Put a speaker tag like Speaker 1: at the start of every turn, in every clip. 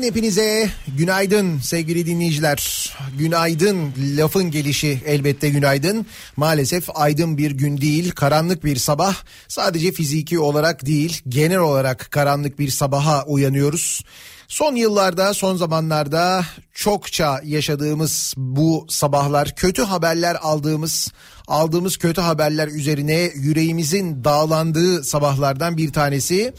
Speaker 1: Radyo'dan hepinize günaydın sevgili dinleyiciler. Günaydın lafın gelişi elbette günaydın. Maalesef aydın bir gün değil karanlık bir sabah. Sadece fiziki olarak değil genel olarak karanlık bir sabaha uyanıyoruz. Son yıllarda son zamanlarda çokça yaşadığımız bu sabahlar kötü haberler aldığımız aldığımız kötü haberler üzerine yüreğimizin dağlandığı sabahlardan bir tanesi.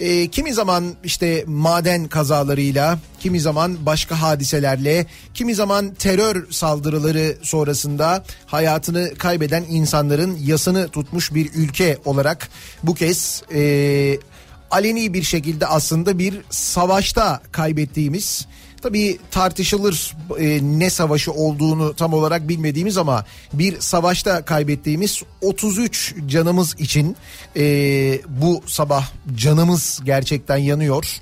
Speaker 1: E, kimi zaman işte maden kazalarıyla, kimi zaman başka hadiselerle, kimi zaman terör saldırıları sonrasında hayatını kaybeden insanların yasını tutmuş bir ülke olarak bu kez e, aleni bir şekilde aslında bir savaşta kaybettiğimiz Tabii tartışılır e, ne savaşı olduğunu tam olarak bilmediğimiz ama bir savaşta kaybettiğimiz 33 canımız için e, bu sabah canımız gerçekten yanıyor.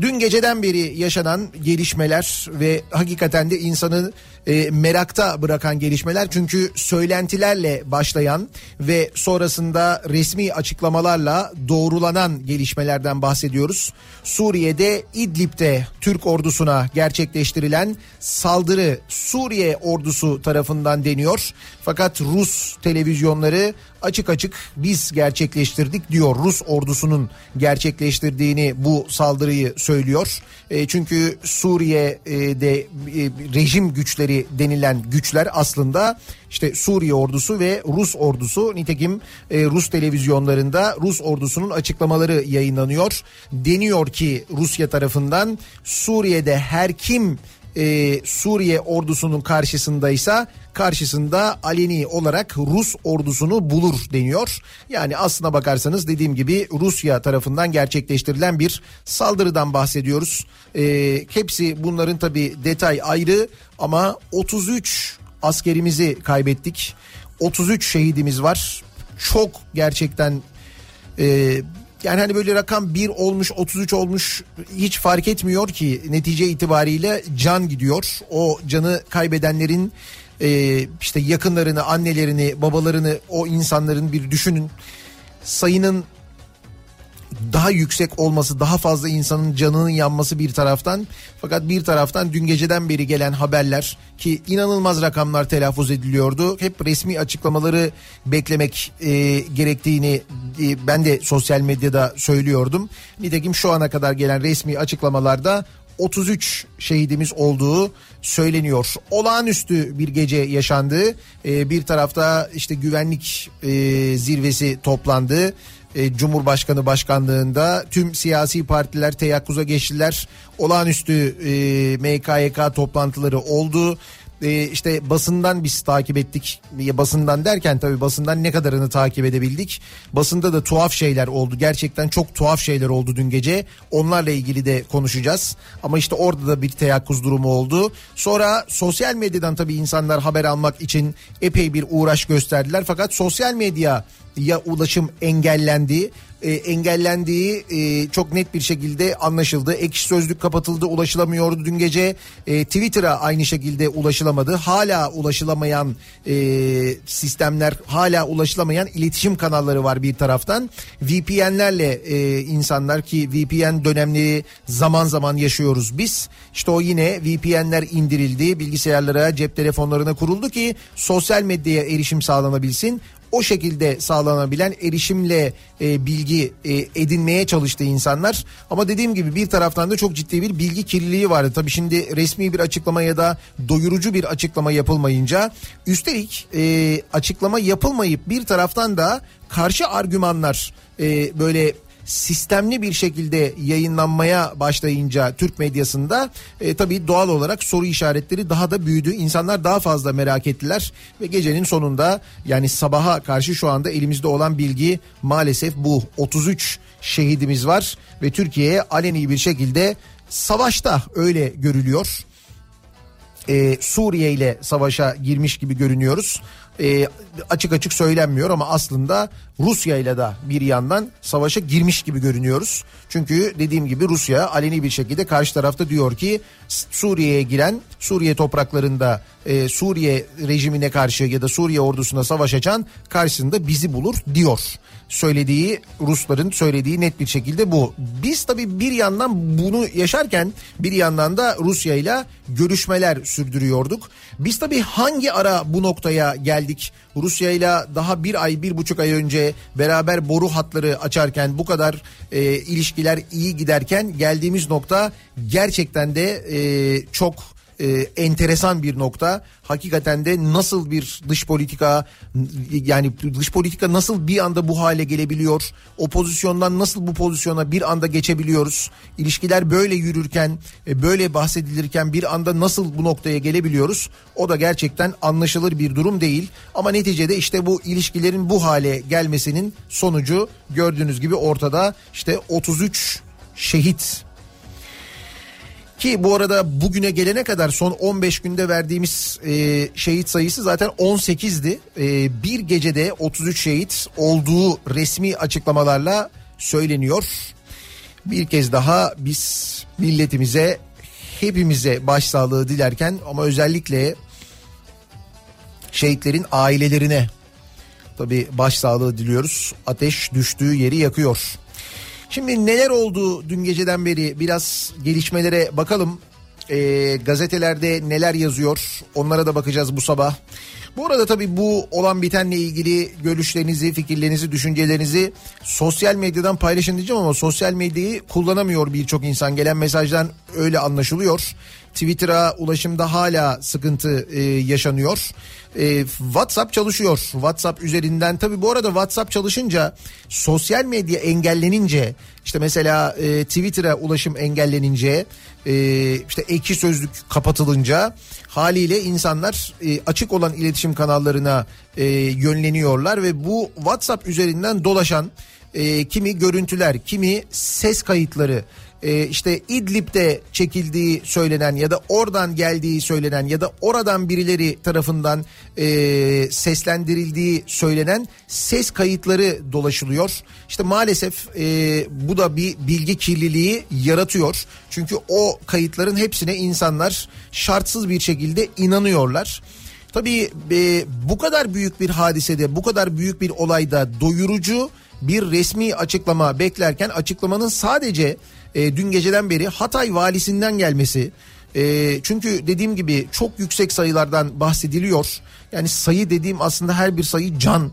Speaker 1: Dün geceden beri yaşanan gelişmeler ve hakikaten de insanı e, merakta bırakan gelişmeler. Çünkü söylentilerle başlayan ve sonrasında resmi açıklamalarla doğrulanan gelişmelerden bahsediyoruz. Suriye'de İdlib'de Türk ordusuna gerçekleştirilen saldırı Suriye ordusu tarafından deniyor. Fakat Rus televizyonları açık açık biz gerçekleştirdik diyor. Rus ordusunun gerçekleştirdiğini bu saldırıyı söylüyor. E, çünkü Suriye'de e, rejim güçleri denilen güçler aslında işte Suriye ordusu ve Rus ordusu. Nitekim e, Rus televizyonlarında Rus ordusunun açıklamaları yayınlanıyor. Deniyor ki Rusya tarafından Suriye'de her kim e, Suriye ordusunun karşısındaysa karşısında aleni olarak Rus ordusunu bulur deniyor. Yani aslına bakarsanız dediğim gibi Rusya tarafından gerçekleştirilen bir saldırıdan bahsediyoruz. E, hepsi bunların tabi detay ayrı ama 33 askerimizi kaybettik. 33 şehidimiz var. Çok gerçekten e, yani hani böyle rakam 1 olmuş 33 olmuş hiç fark etmiyor ki netice itibariyle can gidiyor. O canı kaybedenlerin e, işte yakınlarını annelerini babalarını o insanların bir düşünün sayının daha yüksek olması daha fazla insanın canının yanması bir taraftan fakat bir taraftan dün geceden beri gelen haberler ki inanılmaz rakamlar telaffuz ediliyordu. Hep resmi açıklamaları beklemek e, gerektiğini e, ben de sosyal medyada söylüyordum. Nitekim şu ana kadar gelen resmi açıklamalarda 33 şehidimiz olduğu söyleniyor. Olağanüstü bir gece yaşandı. Ee, bir tarafta işte güvenlik e, zirvesi toplandı. E, Cumhurbaşkanı başkanlığında tüm siyasi partiler teyakkuza geçtiler. Olağanüstü e, MKYK toplantıları oldu e, işte basından biz takip ettik. Basından derken tabii basından ne kadarını takip edebildik. Basında da tuhaf şeyler oldu. Gerçekten çok tuhaf şeyler oldu dün gece. Onlarla ilgili de konuşacağız. Ama işte orada da bir teyakkuz durumu oldu. Sonra sosyal medyadan tabii insanlar haber almak için epey bir uğraş gösterdiler. Fakat sosyal medya ya ulaşım engellendi e, engellendiği e, çok net bir şekilde anlaşıldı. Ekşi Sözlük kapatıldı ulaşılamıyordu dün gece. E, Twitter'a aynı şekilde ulaşılamadı. Hala ulaşılamayan e, sistemler hala ulaşılamayan iletişim kanalları var bir taraftan. VPN'lerle e, insanlar ki VPN dönemleri zaman zaman yaşıyoruz biz. İşte o yine VPN'ler indirildi. Bilgisayarlara cep telefonlarına kuruldu ki sosyal medyaya erişim sağlanabilsin o şekilde sağlanabilen erişimle e, bilgi e, edinmeye çalıştı insanlar. Ama dediğim gibi bir taraftan da çok ciddi bir bilgi kirliliği vardı. Tabii şimdi resmi bir açıklama ya da doyurucu bir açıklama yapılmayınca üstelik e, açıklama yapılmayıp bir taraftan da karşı argümanlar e, böyle sistemli bir şekilde yayınlanmaya başlayınca Türk medyasında e, tabii doğal olarak soru işaretleri daha da büyüdü. İnsanlar daha fazla merak ettiler ve gecenin sonunda yani sabaha karşı şu anda elimizde olan bilgi maalesef bu 33 şehidimiz var ve Türkiye aleni bir şekilde savaşta öyle görülüyor. Ee, Suriye ile savaşa girmiş gibi görünüyoruz e, açık açık söylenmiyor ama aslında Rusya ile de bir yandan savaşa girmiş gibi görünüyoruz. Çünkü dediğim gibi Rusya aleni bir şekilde karşı tarafta diyor ki Suriye'ye giren Suriye topraklarında e, Suriye rejimine karşı ya da Suriye ordusuna savaş açan karşısında bizi bulur diyor. Söylediği Rusların söylediği net bir şekilde bu. Biz tabii bir yandan bunu yaşarken bir yandan da Rusya ile görüşmeler sürdürüyorduk. Biz tabii hangi ara bu noktaya geldik? Rusya ile daha bir ay bir buçuk ay önce beraber boru hatları açarken bu kadar e, ilişkiler iyi giderken geldiğimiz nokta gerçekten de e, çok e, enteresan bir nokta. Hakikaten de nasıl bir dış politika yani dış politika nasıl bir anda bu hale gelebiliyor? O pozisyondan nasıl bu pozisyona bir anda geçebiliyoruz? İlişkiler böyle yürürken, e, böyle bahsedilirken bir anda nasıl bu noktaya gelebiliyoruz? O da gerçekten anlaşılır bir durum değil. Ama neticede işte bu ilişkilerin bu hale gelmesinin sonucu gördüğünüz gibi ortada. İşte 33 şehit ki bu arada bugüne gelene kadar son 15 günde verdiğimiz e, şehit sayısı zaten 18'di. E, bir gecede 33 şehit olduğu resmi açıklamalarla söyleniyor. Bir kez daha biz milletimize hepimize başsağlığı dilerken ama özellikle Şehitlerin ailelerine tabi başsağlığı diliyoruz. Ateş düştüğü yeri yakıyor. Şimdi neler oldu dün geceden beri biraz gelişmelere bakalım. Ee, gazetelerde neler yazıyor onlara da bakacağız bu sabah. Bu arada tabii bu olan bitenle ilgili görüşlerinizi, fikirlerinizi, düşüncelerinizi sosyal medyadan paylaşın diyeceğim ama sosyal medyayı kullanamıyor birçok insan. Gelen mesajdan öyle anlaşılıyor. Twitter'a ulaşımda hala sıkıntı e, yaşanıyor. E, WhatsApp çalışıyor. WhatsApp üzerinden tabii bu arada WhatsApp çalışınca sosyal medya engellenince işte mesela e, Twitter'a ulaşım engellenince e, işte ekşi sözlük kapatılınca haliyle insanlar e, açık olan iletişim kanallarına e, yönleniyorlar ve bu WhatsApp üzerinden dolaşan e, kimi görüntüler, kimi ses kayıtları e, işte İdlib'de çekildiği söylenen ya da oradan geldiği söylenen ya da oradan birileri tarafından e, seslendirildiği söylenen ses kayıtları dolaşılıyor. İşte maalesef e, bu da bir bilgi kirliliği yaratıyor. Çünkü o kayıtların hepsine insanlar şartsız bir şekilde inanıyorlar. Tabii e, bu kadar büyük bir hadisede, bu kadar büyük bir olayda doyurucu bir resmi açıklama beklerken açıklamanın sadece e, dün geceden beri Hatay valisinden gelmesi. E, çünkü dediğim gibi çok yüksek sayılardan bahsediliyor. Yani sayı dediğim aslında her bir sayı can.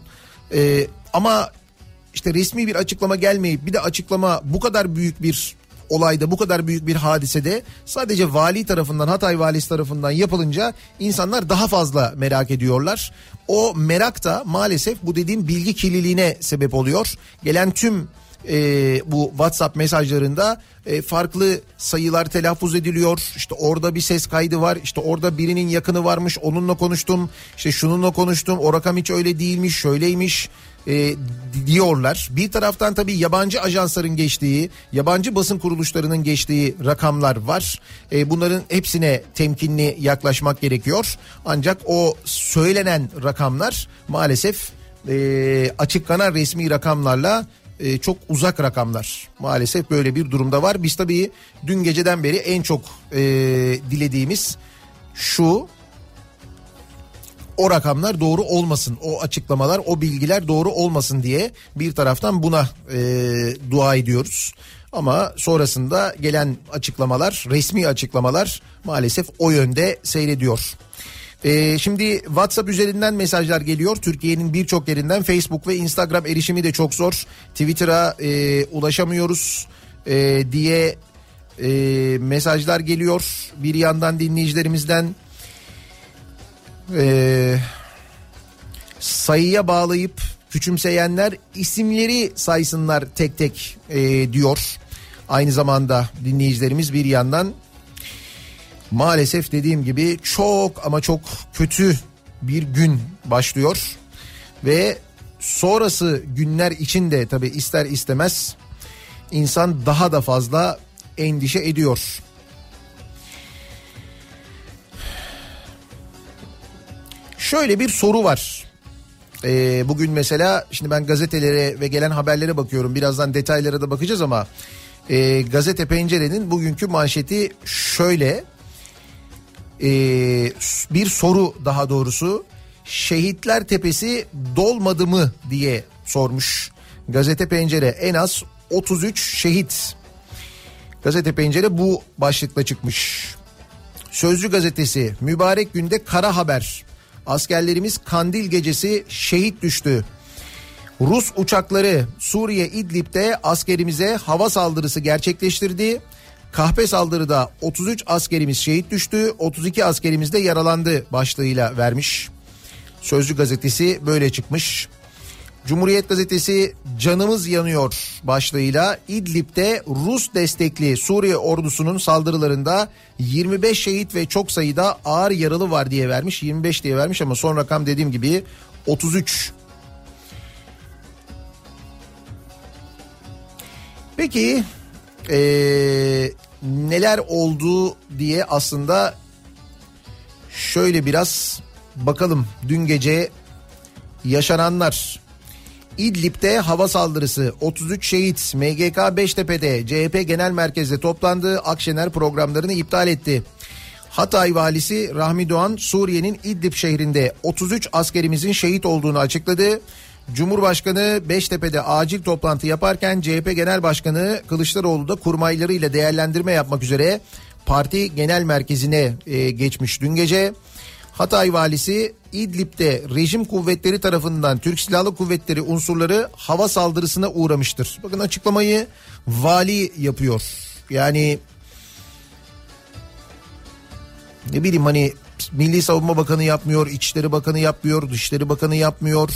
Speaker 1: E, ama işte resmi bir açıklama gelmeyip bir de açıklama bu kadar büyük bir olayda bu kadar büyük bir hadisede sadece vali tarafından Hatay valisi tarafından yapılınca insanlar daha fazla merak ediyorlar. O merak da maalesef bu dediğim bilgi kirliliğine sebep oluyor. Gelen tüm e, bu WhatsApp mesajlarında e, farklı sayılar telaffuz ediliyor. İşte orada bir ses kaydı var. İşte orada birinin yakını varmış. Onunla konuştum. İşte şununla konuştum. O rakam hiç öyle değilmiş. Şöyleymiş e, diyorlar. Bir taraftan tabii yabancı ajansların geçtiği, yabancı basın kuruluşlarının geçtiği rakamlar var. E, bunların hepsine temkinli yaklaşmak gerekiyor. Ancak o söylenen rakamlar maalesef e, açıklanan resmi rakamlarla e, çok uzak rakamlar. Maalesef böyle bir durumda var. Biz tabii dün geceden beri en çok e, dilediğimiz şu o rakamlar doğru olmasın. O açıklamalar, o bilgiler doğru olmasın diye bir taraftan buna e, dua ediyoruz. Ama sonrasında gelen açıklamalar, resmi açıklamalar maalesef o yönde seyrediyor. Ee, şimdi WhatsApp üzerinden mesajlar geliyor. Türkiye'nin birçok yerinden Facebook ve Instagram erişimi de çok zor. Twitter'a e, ulaşamıyoruz e, diye e, mesajlar geliyor. Bir yandan dinleyicilerimizden e, sayıya bağlayıp küçümseyenler isimleri saysınlar tek tek e, diyor. Aynı zamanda dinleyicilerimiz bir yandan maalesef dediğim gibi çok ama çok kötü bir gün başlıyor ve sonrası günler için de tabi ister istemez insan daha da fazla endişe ediyor. Şöyle bir soru var. Ee, bugün mesela şimdi ben gazetelere ve gelen haberlere bakıyorum. Birazdan detaylara da bakacağız ama e, gazete pencerenin bugünkü manşeti şöyle e, bir soru daha doğrusu. Şehitler tepesi dolmadı mı diye sormuş. Gazete pencere en az 33 şehit. Gazete pencere bu başlıkla çıkmış. Sözcü gazetesi mübarek günde kara haber. Askerlerimiz kandil gecesi şehit düştü. Rus uçakları Suriye İdlib'de askerimize hava saldırısı gerçekleştirdi. Kahpe saldırıda 33 askerimiz şehit düştü, 32 askerimiz de yaralandı başlığıyla vermiş. Sözcü gazetesi böyle çıkmış. Cumhuriyet gazetesi canımız yanıyor başlığıyla İdlib'de Rus destekli Suriye ordusunun saldırılarında 25 şehit ve çok sayıda ağır yaralı var diye vermiş. 25 diye vermiş ama son rakam dediğim gibi 33. Peki ee, neler oldu diye aslında şöyle biraz bakalım dün gece yaşananlar. İdlib'de hava saldırısı 33 şehit MGK Beştepe'de CHP Genel Merkez'de toplandı. Akşener programlarını iptal etti. Hatay valisi Rahmi Doğan Suriye'nin İdlib şehrinde 33 askerimizin şehit olduğunu açıkladı. Cumhurbaşkanı Beştepe'de acil toplantı yaparken CHP Genel Başkanı Kılıçdaroğlu da kurmaylarıyla değerlendirme yapmak üzere parti genel merkezine e, geçmiş dün gece. Hatay valisi İdlib'de rejim kuvvetleri tarafından Türk Silahlı Kuvvetleri unsurları hava saldırısına uğramıştır. Bakın açıklamayı vali yapıyor. Yani ne bileyim hani Milli Savunma Bakanı yapmıyor, İçişleri Bakanı yapmıyor, Dışişleri Bakanı yapmıyor.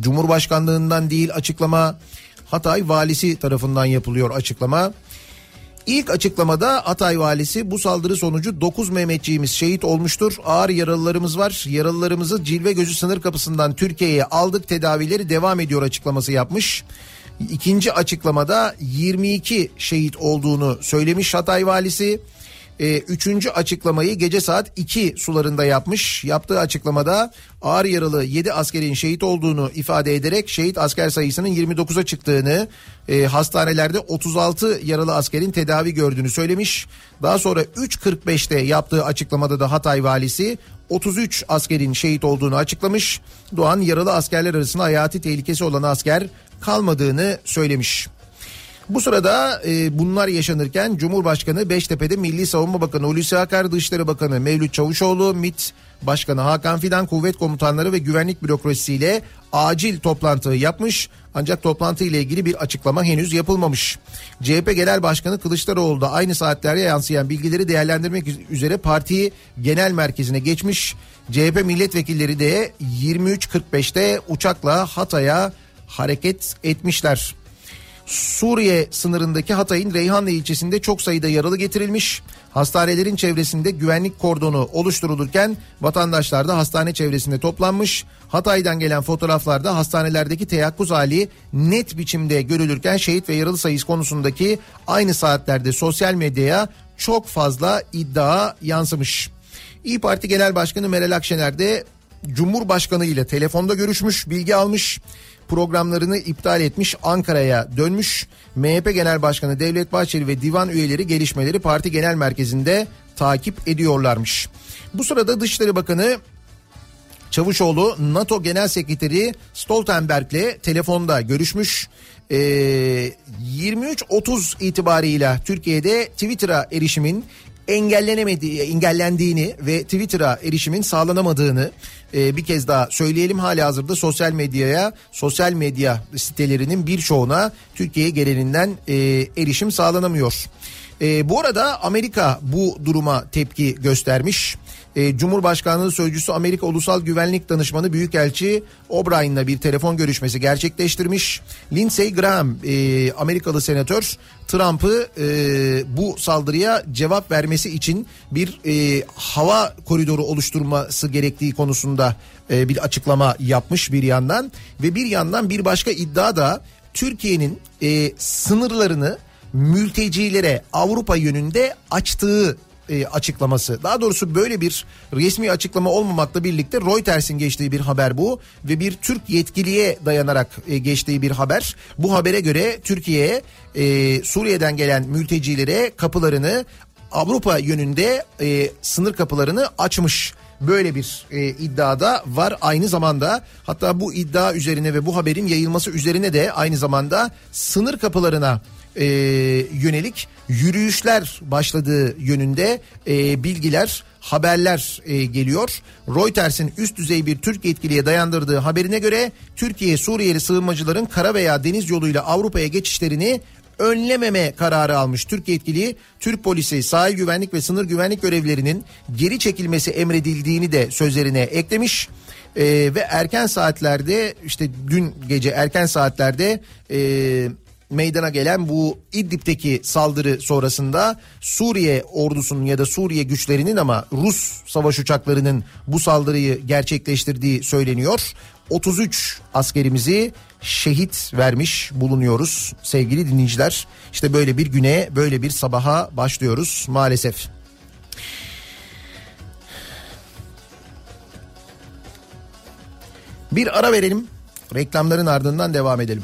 Speaker 1: Cumhurbaşkanlığından değil açıklama. Hatay valisi tarafından yapılıyor açıklama. İlk açıklamada Hatay valisi bu saldırı sonucu 9 Mehmetçiğimiz şehit olmuştur. Ağır yaralılarımız var. Yaralılarımızı Cilve Gözü sınır kapısından Türkiye'ye aldık tedavileri devam ediyor açıklaması yapmış. İkinci açıklamada 22 şehit olduğunu söylemiş Hatay valisi. Ee, üçüncü açıklamayı gece saat 2 sularında yapmış. Yaptığı açıklamada ağır yaralı 7 askerin şehit olduğunu ifade ederek şehit asker sayısının 29'a çıktığını, e, hastanelerde 36 yaralı askerin tedavi gördüğünü söylemiş. Daha sonra 3.45'te yaptığı açıklamada da Hatay valisi 33 askerin şehit olduğunu açıklamış. Doğan yaralı askerler arasında hayati tehlikesi olan asker kalmadığını söylemiş. Bu sırada e, bunlar yaşanırken Cumhurbaşkanı Beştepe'de Milli Savunma Bakanı Hulusi Akar, Dışişleri Bakanı Mevlüt Çavuşoğlu, MİT Başkanı Hakan Fidan, kuvvet komutanları ve güvenlik bürokrasisiyle acil toplantı yapmış. Ancak toplantı ile ilgili bir açıklama henüz yapılmamış. CHP Genel Başkanı Kılıçdaroğlu da aynı saatlerde yansıyan bilgileri değerlendirmek üzere parti genel merkezine geçmiş. CHP milletvekilleri de 23.45'te uçakla Hatay'a hareket etmişler. Suriye sınırındaki Hatay'ın Reyhanlı ilçesinde çok sayıda yaralı getirilmiş. Hastanelerin çevresinde güvenlik kordonu oluşturulurken vatandaşlar da hastane çevresinde toplanmış. Hatay'dan gelen fotoğraflarda hastanelerdeki teyakkuz hali net biçimde görülürken şehit ve yaralı sayısı konusundaki aynı saatlerde sosyal medyaya çok fazla iddia yansımış. İyi Parti Genel Başkanı Meral Akşener de Cumhurbaşkanı ile telefonda görüşmüş, bilgi almış programlarını iptal etmiş Ankara'ya dönmüş. MHP Genel Başkanı Devlet Bahçeli ve divan üyeleri gelişmeleri parti genel merkezinde takip ediyorlarmış. Bu sırada Dışişleri Bakanı Çavuşoğlu NATO Genel Sekreteri Stoltenberg'le telefonda görüşmüş. Ee, 23.30 itibarıyla Türkiye'de Twitter'a erişimin engellenemediği, engellendiğini ve Twitter'a erişimin sağlanamadığını e, bir kez daha söyleyelim. Hali hazırda sosyal medyaya, sosyal medya sitelerinin birçoğuna Türkiye genelinden e, erişim sağlanamıyor. E, bu arada Amerika bu duruma tepki göstermiş. E, Cumhurbaşkanlığı Sözcüsü Amerika Ulusal Güvenlik Danışmanı Büyükelçi O'Brien'la bir telefon görüşmesi gerçekleştirmiş. Lindsey Graham e, Amerikalı senatör Trump'ı e, bu saldırıya cevap vermesi için bir e, hava koridoru oluşturması gerektiği konusunda e, bir açıklama yapmış bir yandan ve bir yandan bir başka iddia da Türkiye'nin e, sınırlarını mültecilere Avrupa yönünde açtığı e, açıklaması. Daha doğrusu böyle bir resmi açıklama olmamakla birlikte Reuters'in geçtiği bir haber bu ve bir Türk yetkiliye dayanarak e, geçtiği bir haber. Bu habere göre Türkiye e, Suriye'den gelen mültecilere kapılarını Avrupa yönünde e, sınır kapılarını açmış. Böyle bir e, iddiada var aynı zamanda hatta bu iddia üzerine ve bu haberin yayılması üzerine de aynı zamanda sınır kapılarına e, yönelik yürüyüşler başladığı yönünde e, bilgiler haberler e, geliyor. Reuters'in üst düzey bir Türk yetkiliye dayandırdığı haberine göre Türkiye Suriyeli sığınmacıların kara veya deniz yoluyla Avrupa'ya geçişlerini önlememe kararı almış Türk yetkili Türk polisi sahil güvenlik ve sınır güvenlik görevlerinin geri çekilmesi emredildiğini de sözlerine eklemiş. Ee, ve erken saatlerde işte dün gece erken saatlerde e, meydana gelen bu İdlib'teki saldırı sonrasında Suriye ordusunun ya da Suriye güçlerinin ama Rus savaş uçaklarının bu saldırıyı gerçekleştirdiği söyleniyor. 33 askerimizi şehit vermiş bulunuyoruz sevgili dinleyiciler. İşte böyle bir güne böyle bir sabaha başlıyoruz maalesef. Bir ara verelim. Reklamların ardından devam edelim.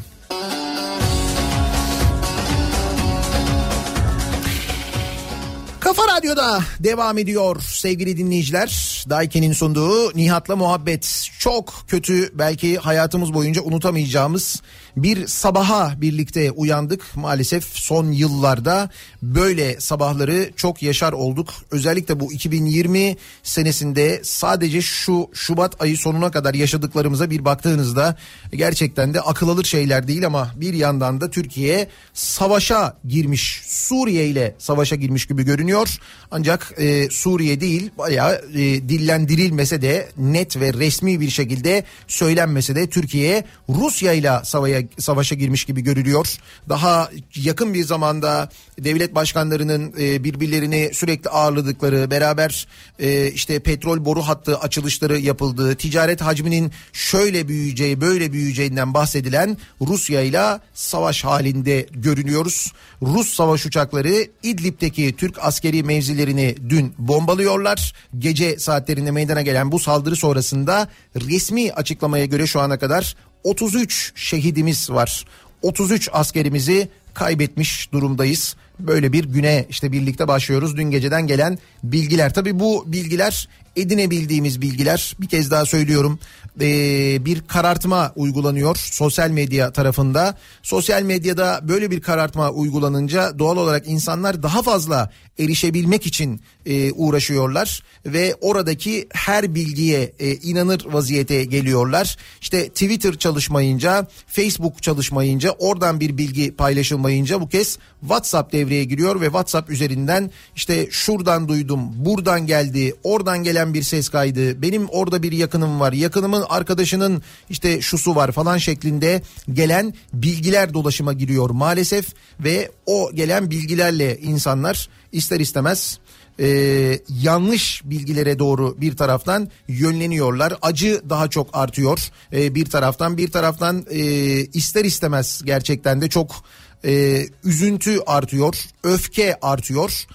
Speaker 1: Radyo'da devam ediyor sevgili dinleyiciler. Daiki'nin sunduğu Nihat'la muhabbet. Çok kötü belki hayatımız boyunca unutamayacağımız bir sabaha birlikte uyandık. Maalesef son yıllarda böyle sabahları çok yaşar olduk. Özellikle bu 2020 senesinde sadece şu Şubat ayı sonuna kadar yaşadıklarımıza bir baktığınızda gerçekten de akıl alır şeyler değil ama bir yandan da Türkiye savaşa girmiş. Suriye ile savaşa girmiş gibi görünüyor. Ancak e, Suriye değil bayağı e, dillendirilmese de net ve resmi bir şekilde söylenmese de Türkiye Rusya ile savaşa, savaşa girmiş gibi görülüyor. Daha yakın bir zamanda devlet başkanlarının e, birbirlerini sürekli ağırladıkları beraber e, işte petrol boru hattı açılışları yapıldığı ticaret hacminin şöyle büyüyeceği böyle büyüyeceğinden bahsedilen Rusya ile savaş halinde görünüyoruz. Rus savaş uçakları İdlib'deki Türk askeri mevzilerini dün bombalıyorlar. Gece saatlerinde meydana gelen bu saldırı sonrasında resmi açıklamaya göre şu ana kadar 33 şehidimiz var. 33 askerimizi kaybetmiş durumdayız. Böyle bir güne işte birlikte başlıyoruz. Dün geceden gelen bilgiler. Tabii bu bilgiler edinebildiğimiz bilgiler. Bir kez daha söylüyorum. Ee, bir karartma uygulanıyor sosyal medya tarafında. Sosyal medyada böyle bir karartma uygulanınca doğal olarak insanlar daha fazla erişebilmek için e, uğraşıyorlar ve oradaki her bilgiye e, inanır vaziyete geliyorlar. İşte Twitter çalışmayınca, Facebook çalışmayınca, oradan bir bilgi paylaşılmayınca bu kez WhatsApp devreye giriyor ve WhatsApp üzerinden işte şuradan duydum, buradan geldi, oradan gelen bir ses kaydı, benim orada bir yakınım var, yakınımın arkadaşının işte şusu var falan şeklinde gelen bilgiler dolaşıma giriyor maalesef ve o gelen bilgilerle insanlar ister istemez e, yanlış bilgilere doğru bir taraftan yönleniyorlar. Acı daha çok artıyor e, bir taraftan bir taraftan e, ister istemez gerçekten de çok e, üzüntü artıyor, öfke artıyor.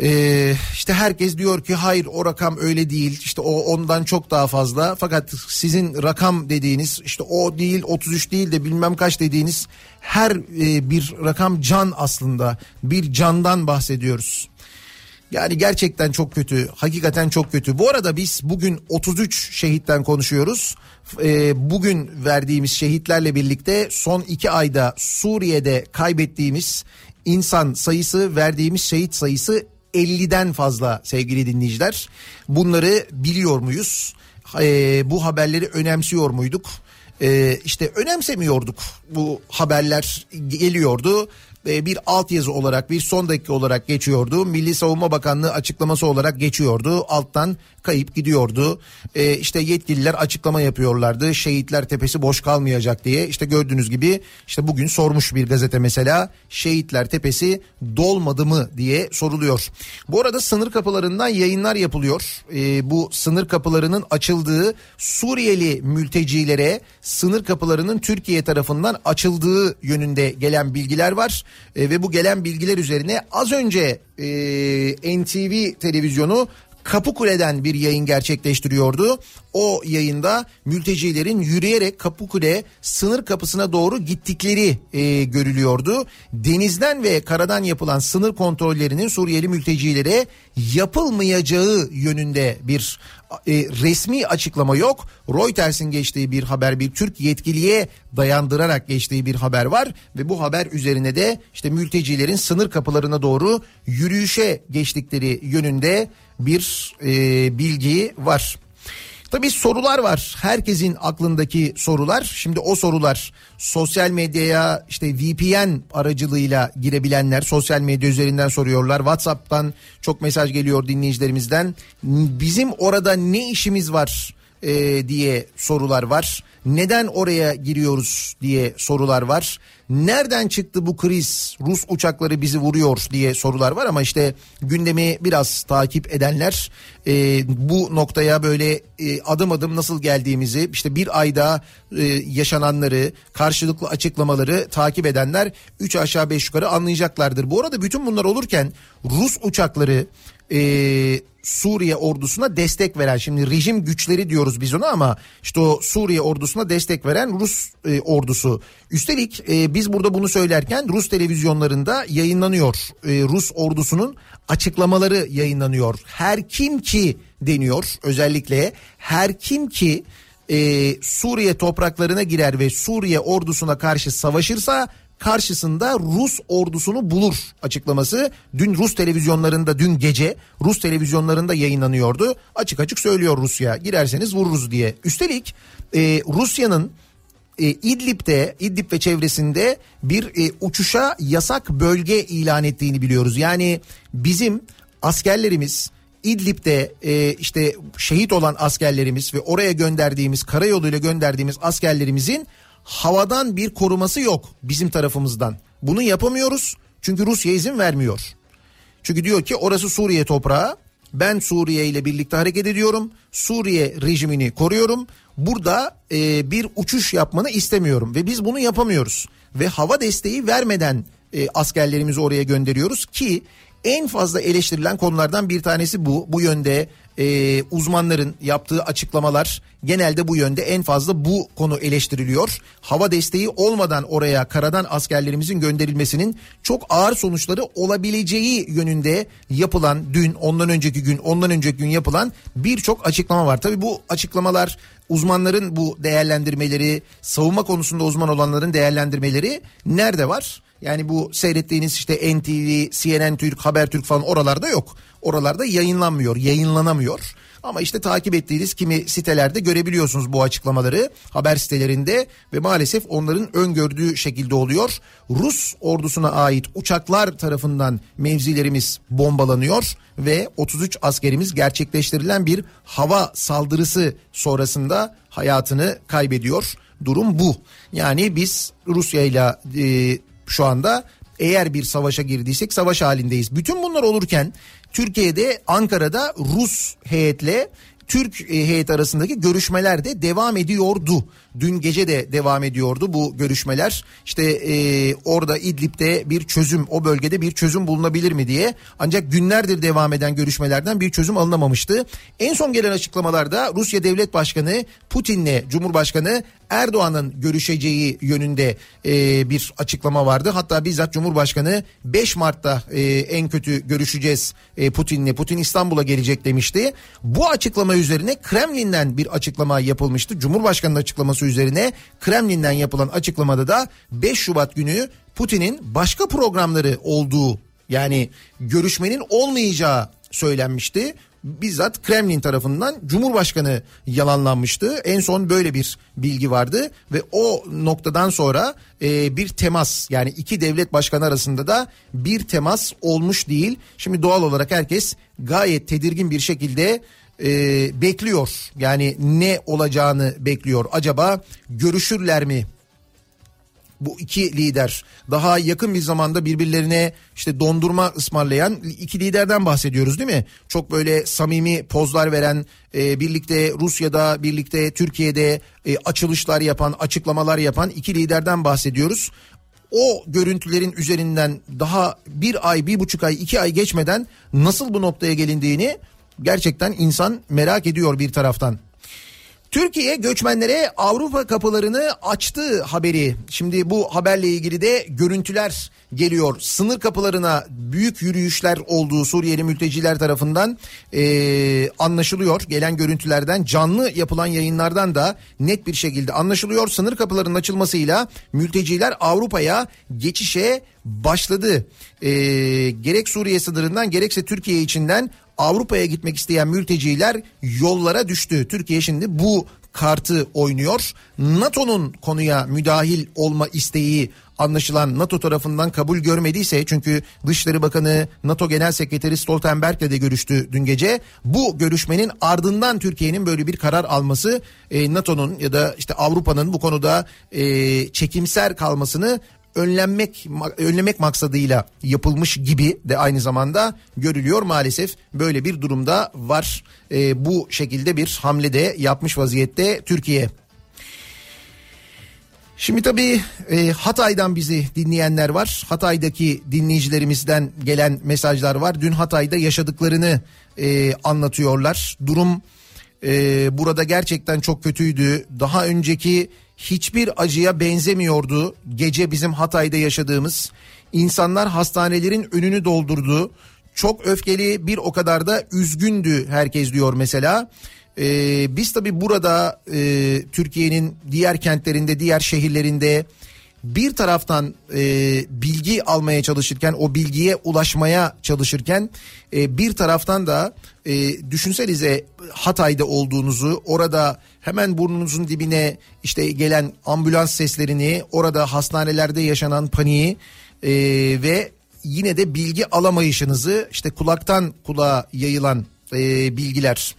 Speaker 1: Ee, işte herkes diyor ki hayır o rakam öyle değil işte o ondan çok daha fazla fakat sizin rakam dediğiniz işte o değil 33 değil de bilmem kaç dediğiniz her e, bir rakam can aslında bir candan bahsediyoruz. Yani gerçekten çok kötü. Hakikaten çok kötü. Bu arada biz bugün 33 şehitten konuşuyoruz. Ee, bugün verdiğimiz şehitlerle birlikte son iki ayda Suriye'de kaybettiğimiz insan sayısı, verdiğimiz şehit sayısı 50'den fazla sevgili dinleyiciler. Bunları biliyor muyuz? Ee, bu haberleri önemsiyor muyduk? Ee, işte önemsemiyorduk. Bu haberler geliyordu bir altyazı olarak bir son dakika olarak geçiyordu. Milli Savunma Bakanlığı açıklaması olarak geçiyordu. Alttan kayıp gidiyordu. E, işte yetkililer açıklama yapıyorlardı. Şehitler Tepesi boş kalmayacak diye. İşte gördüğünüz gibi işte bugün sormuş bir gazete mesela Şehitler Tepesi dolmadı mı diye soruluyor. Bu arada sınır kapılarından yayınlar yapılıyor. E, bu sınır kapılarının açıldığı Suriyeli mültecilere sınır kapılarının Türkiye tarafından açıldığı yönünde gelen bilgiler var. E, ve bu gelen bilgiler üzerine az önce e, NTV televizyonu Kapıkule'den bir yayın gerçekleştiriyordu. O yayında mültecilerin yürüyerek Kapıkule sınır kapısına doğru gittikleri e, görülüyordu. Denizden ve karadan yapılan sınır kontrollerinin Suriyeli mültecilere yapılmayacağı yönünde bir e, resmi açıklama yok. Reuters'in geçtiği bir haber bir Türk yetkiliye dayandırarak geçtiği bir haber var ve bu haber üzerine de işte mültecilerin sınır kapılarına doğru yürüyüşe geçtikleri yönünde bir e, bilgi var. Tabii sorular var. Herkesin aklındaki sorular. Şimdi o sorular sosyal medyaya işte VPN aracılığıyla girebilenler sosyal medya üzerinden soruyorlar. WhatsApp'tan çok mesaj geliyor dinleyicilerimizden. Bizim orada ne işimiz var e, diye sorular var. Neden oraya giriyoruz diye sorular var. Nereden çıktı bu kriz? Rus uçakları bizi vuruyor diye sorular var ama işte gündemi biraz takip edenler e, bu noktaya böyle e, adım adım nasıl geldiğimizi işte bir ayda e, yaşananları karşılıklı açıklamaları takip edenler 3 aşağı 5 yukarı anlayacaklardır. Bu arada bütün bunlar olurken Rus uçakları e, Suriye ordusuna destek veren şimdi rejim güçleri diyoruz biz ona ama işte o Suriye ordusuna destek veren Rus e, ordusu. Üstelik e, biz burada bunu söylerken Rus televizyonlarında yayınlanıyor. E, Rus ordusunun açıklamaları yayınlanıyor. Her kim ki deniyor özellikle her kim ki e, Suriye topraklarına girer ve Suriye ordusuna karşı savaşırsa karşısında Rus ordusunu bulur açıklaması dün Rus televizyonlarında dün gece Rus televizyonlarında yayınlanıyordu. Açık açık söylüyor Rusya girerseniz vururuz diye. Üstelik e, Rusya'nın e, İdlib'de İdlib ve çevresinde bir e, uçuşa yasak bölge ilan ettiğini biliyoruz. Yani bizim askerlerimiz İdlib'de e, işte şehit olan askerlerimiz ve oraya gönderdiğimiz karayoluyla gönderdiğimiz askerlerimizin havadan bir koruması yok bizim tarafımızdan. Bunu yapamıyoruz çünkü Rusya izin vermiyor. Çünkü diyor ki orası Suriye toprağı. Ben Suriye ile birlikte hareket ediyorum. Suriye rejimini koruyorum. Burada e, bir uçuş yapmanı istemiyorum ve biz bunu yapamıyoruz. Ve hava desteği vermeden e, askerlerimizi oraya gönderiyoruz ki en fazla eleştirilen konulardan bir tanesi bu. Bu yönde e, uzmanların yaptığı açıklamalar genelde bu yönde en fazla bu konu eleştiriliyor. Hava desteği olmadan oraya karadan askerlerimizin gönderilmesinin çok ağır sonuçları olabileceği yönünde yapılan dün ondan önceki gün ondan önceki gün yapılan birçok açıklama var. Tabii bu açıklamalar uzmanların bu değerlendirmeleri savunma konusunda uzman olanların değerlendirmeleri nerede var? Yani bu seyrettiğiniz işte NTV, CNN Türk, Habertürk falan oralarda yok. Oralarda yayınlanmıyor, yayınlanamıyor. Ama işte takip ettiğiniz kimi sitelerde görebiliyorsunuz bu açıklamaları haber sitelerinde ve maalesef onların öngördüğü şekilde oluyor. Rus ordusuna ait uçaklar tarafından mevzilerimiz bombalanıyor ve 33 askerimiz gerçekleştirilen bir hava saldırısı sonrasında hayatını kaybediyor. Durum bu. Yani biz Rusya ile e, şu anda eğer bir savaşa girdiysek savaş halindeyiz. Bütün bunlar olurken Türkiye'de Ankara'da Rus heyetle Türk e, heyet arasındaki görüşmeler de devam ediyordu. Dün gece de devam ediyordu bu görüşmeler. İşte e, orada İdlib'de bir çözüm, o bölgede bir çözüm bulunabilir mi diye. Ancak günlerdir devam eden görüşmelerden bir çözüm alınamamıştı. En son gelen açıklamalarda Rusya Devlet Başkanı Putin'le Cumhurbaşkanı Erdoğan'ın görüşeceği yönünde e, bir açıklama vardı. Hatta bizzat Cumhurbaşkanı 5 Mart'ta e, en kötü görüşeceğiz e, Putin'le. Putin İstanbul'a gelecek demişti. Bu açıklama üzerine Kremlin'den bir açıklama yapılmıştı. Cumhurbaşkanı'nın açıklaması üzerine Kremlin'den yapılan açıklamada da 5 Şubat günü Putin'in başka programları olduğu yani görüşmenin olmayacağı söylenmişti bizzat Kremlin tarafından Cumhurbaşkanı yalanlanmıştı. En son böyle bir bilgi vardı ve o noktadan sonra e, bir temas yani iki devlet başkanı arasında da bir temas olmuş değil. Şimdi doğal olarak herkes gayet tedirgin bir şekilde e, bekliyor. Yani ne olacağını bekliyor. Acaba görüşürler mi bu iki lider daha yakın bir zamanda birbirlerine işte dondurma ısmarlayan iki liderden bahsediyoruz değil mi? Çok böyle samimi pozlar veren e, birlikte Rusya'da birlikte Türkiye'de e, açılışlar yapan açıklamalar yapan iki liderden bahsediyoruz. O görüntülerin üzerinden daha bir ay bir buçuk ay iki ay geçmeden nasıl bu noktaya gelindiğini gerçekten insan merak ediyor bir taraftan. Türkiye göçmenlere Avrupa kapılarını açtı haberi. Şimdi bu haberle ilgili de görüntüler geliyor. Sınır kapılarına büyük yürüyüşler olduğu Suriyeli mülteciler tarafından e, anlaşılıyor. Gelen görüntülerden canlı yapılan yayınlardan da net bir şekilde anlaşılıyor. Sınır kapılarının açılmasıyla mülteciler Avrupa'ya geçişe başladı. E, gerek Suriye sınırından gerekse Türkiye içinden Avrupa'ya gitmek isteyen mülteciler yollara düştü. Türkiye şimdi bu kartı oynuyor. NATO'nun konuya müdahil olma isteği anlaşılan NATO tarafından kabul görmediyse çünkü Dışişleri Bakanı NATO Genel Sekreteri Stoltenberg'le de görüştü dün gece. Bu görüşmenin ardından Türkiye'nin böyle bir karar alması e, NATO'nun ya da işte Avrupa'nın bu konuda e, çekimser kalmasını önlenmek önlemek maksadıyla yapılmış gibi de aynı zamanda görülüyor maalesef böyle bir durumda var e, bu şekilde bir hamle de yapmış vaziyette Türkiye. Şimdi tabii e, Hatay'dan bizi dinleyenler var. Hatay'daki dinleyicilerimizden gelen mesajlar var. Dün Hatay'da yaşadıklarını e, anlatıyorlar. Durum e, burada gerçekten çok kötüydü. Daha önceki hiçbir acıya benzemiyordu. Gece bizim Hatay'da yaşadığımız insanlar hastanelerin önünü doldurdu. Çok öfkeli bir o kadar da üzgündü herkes diyor mesela. Ee, biz tabi burada e, Türkiye'nin diğer kentlerinde, diğer şehirlerinde bir taraftan e, bilgi almaya çalışırken, o bilgiye ulaşmaya çalışırken e, bir taraftan da e, düşünsenize Hatay'da olduğunuzu, orada hemen burnunuzun dibine işte gelen ambulans seslerini, orada hastanelerde yaşanan paniği e, ve yine de bilgi alamayışınızı işte kulaktan kulağa yayılan e, bilgiler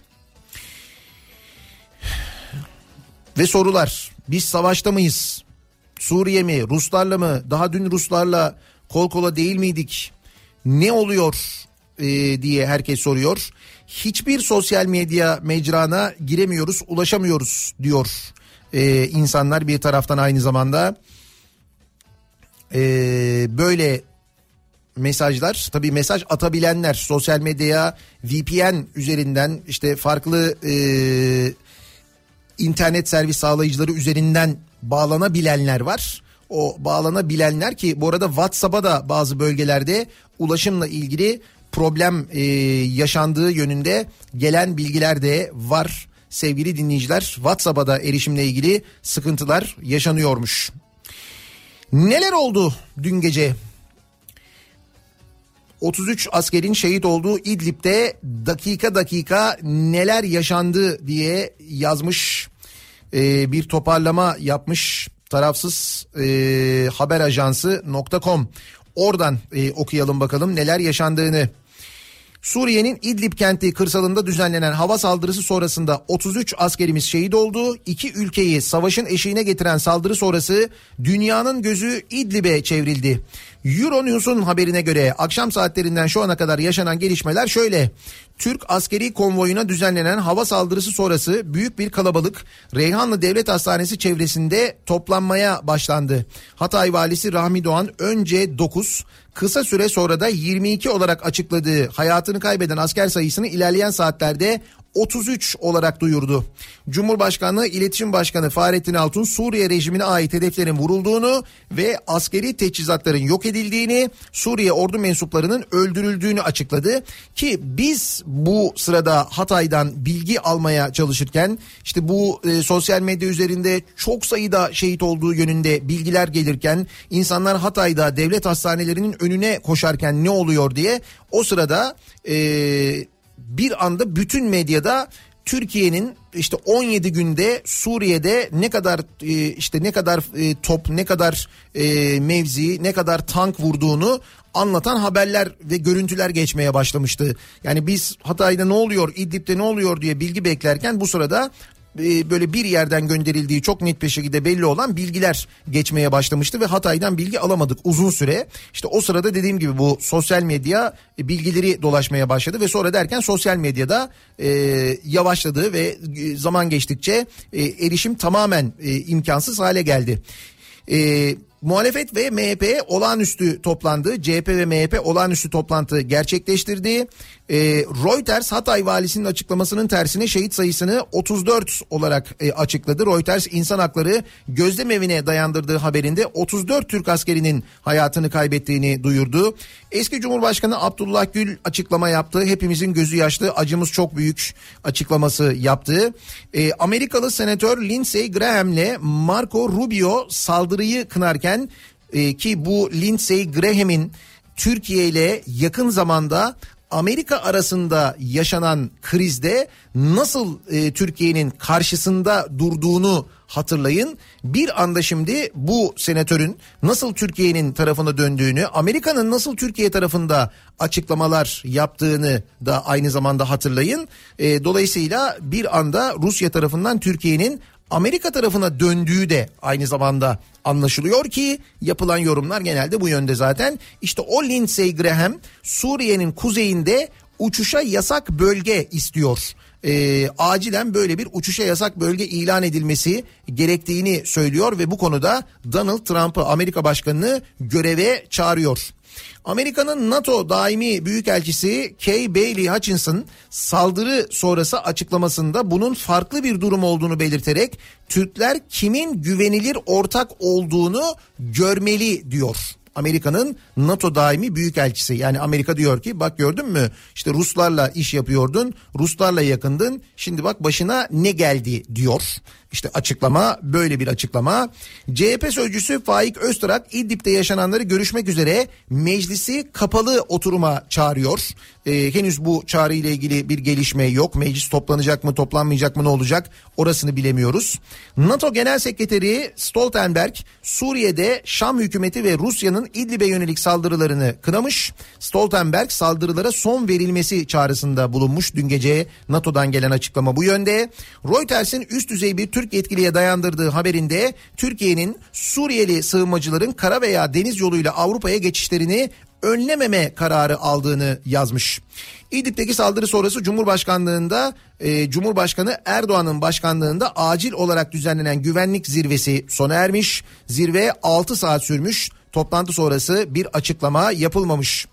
Speaker 1: ve sorular. Biz savaşta mıyız? Suriye mi? Ruslarla mı? Daha dün Ruslarla kol kola değil miydik? Ne oluyor e, diye herkes soruyor. Hiçbir sosyal medya mecrana giremiyoruz, ulaşamıyoruz diyor e, insanlar bir taraftan aynı zamanda. E, böyle mesajlar tabii mesaj atabilenler sosyal medyaya VPN üzerinden işte farklı e, internet servis sağlayıcıları üzerinden bağlanabilenler var. O bağlanabilenler ki bu arada WhatsApp'a da bazı bölgelerde ulaşımla ilgili problem e, yaşandığı yönünde gelen bilgiler de var. Sevgili dinleyiciler WhatsApp'a da erişimle ilgili sıkıntılar yaşanıyormuş. Neler oldu dün gece 33 askerin şehit olduğu İdlib'de dakika dakika neler yaşandı diye yazmış e, bir toparlama yapmış tarafsız e, haber ajansı .com oradan e, okuyalım bakalım neler yaşandığını. Suriye'nin İdlib kenti kırsalında düzenlenen hava saldırısı sonrasında 33 askerimiz şehit oldu. İki ülkeyi savaşın eşiğine getiren saldırı sonrası dünyanın gözü İdlib'e çevrildi. Euronews'un haberine göre akşam saatlerinden şu ana kadar yaşanan gelişmeler şöyle. Türk askeri konvoyuna düzenlenen hava saldırısı sonrası büyük bir kalabalık Reyhanlı Devlet Hastanesi çevresinde toplanmaya başlandı. Hatay valisi Rahmi Doğan önce 9 kısa süre sonra da 22 olarak açıkladığı hayatını kaybeden asker sayısını ilerleyen saatlerde 33 olarak duyurdu. Cumhurbaşkanlığı İletişim Başkanı Fahrettin Altun Suriye rejimine ait hedeflerin vurulduğunu ve askeri teçhizatların yok edildiğini, Suriye ordu mensuplarının öldürüldüğünü açıkladı ki biz bu sırada Hatay'dan bilgi almaya çalışırken işte bu e, sosyal medya üzerinde çok sayıda şehit olduğu yönünde bilgiler gelirken insanlar Hatay'da devlet hastanelerinin önüne koşarken ne oluyor diye o sırada eee bir anda bütün medyada Türkiye'nin işte 17 günde Suriye'de ne kadar e, işte ne kadar e, top ne kadar e, mevzi ne kadar tank vurduğunu anlatan haberler ve görüntüler geçmeye başlamıştı. Yani biz Hatay'da ne oluyor İdlib'de ne oluyor diye bilgi beklerken bu sırada böyle bir yerden gönderildiği çok net bir şekilde belli olan bilgiler geçmeye başlamıştı ve Hatay'dan bilgi alamadık uzun süre. İşte o sırada dediğim gibi bu sosyal medya e, bilgileri dolaşmaya başladı ve sonra derken sosyal medyada e, yavaşladı ve e, zaman geçtikçe e, erişim tamamen e, imkansız hale geldi. E, Muhalefet ve MHP olağanüstü toplandı. CHP ve MHP olağanüstü toplantı gerçekleştirdi. E, Reuters Hatay valisinin açıklamasının tersine şehit sayısını 34 olarak e, açıkladı. Reuters insan hakları gözlem evine dayandırdığı haberinde 34 Türk askerinin hayatını kaybettiğini duyurdu. Eski Cumhurbaşkanı Abdullah Gül açıklama yaptı. Hepimizin gözü yaşlı acımız çok büyük açıklaması yaptı. E, Amerikalı senatör Lindsey Graham'le Marco Rubio saldırıyı kınarken e, ki bu Lindsey Graham'in Türkiye ile yakın zamanda Amerika arasında yaşanan krizde nasıl e, Türkiye'nin karşısında durduğunu hatırlayın. Bir anda şimdi bu senatörün nasıl Türkiye'nin tarafına döndüğünü, Amerika'nın nasıl Türkiye tarafında açıklamalar yaptığını da aynı zamanda hatırlayın. E, dolayısıyla bir anda Rusya tarafından Türkiye'nin Amerika tarafına döndüğü de aynı zamanda anlaşılıyor ki yapılan yorumlar genelde bu yönde zaten. İşte o Lindsey Graham Suriye'nin kuzeyinde uçuşa yasak bölge istiyor. e, acilen böyle bir uçuşa yasak bölge ilan edilmesi gerektiğini söylüyor ve bu konuda Donald Trump'ı Amerika Başkanı'nı göreve çağırıyor. Amerika'nın NATO daimi büyükelçisi Kay Bailey Hutchinson saldırı sonrası açıklamasında bunun farklı bir durum olduğunu belirterek Türkler kimin güvenilir ortak olduğunu görmeli diyor. Amerika'nın NATO daimi büyükelçisi yani Amerika diyor ki bak gördün mü işte Ruslarla iş yapıyordun Ruslarla yakındın şimdi bak başına ne geldi diyor. İşte açıklama böyle bir açıklama. CHP sözcüsü Faik Öztürk İdlib'de yaşananları görüşmek üzere meclisi kapalı oturuma çağırıyor. Ee, henüz bu çağrı ile ilgili bir gelişme yok. Meclis toplanacak mı toplanmayacak mı ne olacak orasını bilemiyoruz. NATO Genel Sekreteri Stoltenberg Suriye'de Şam hükümeti ve Rusya'nın İdlib'e yönelik saldırılarını kınamış. Stoltenberg saldırılara son verilmesi çağrısında bulunmuş. Dün gece NATO'dan gelen açıklama bu yönde. Reuters'in üst düzey bir Türk yetkiliye dayandırdığı haberinde Türkiye'nin Suriyeli sığınmacıların kara veya deniz yoluyla Avrupa'ya geçişlerini önlememe kararı aldığını yazmış. İdlib'deki saldırı sonrası Cumhurbaşkanlığında e, Cumhurbaşkanı Erdoğan'ın başkanlığında acil olarak düzenlenen güvenlik zirvesi sona ermiş. Zirve 6 saat sürmüş. Toplantı sonrası bir açıklama yapılmamış.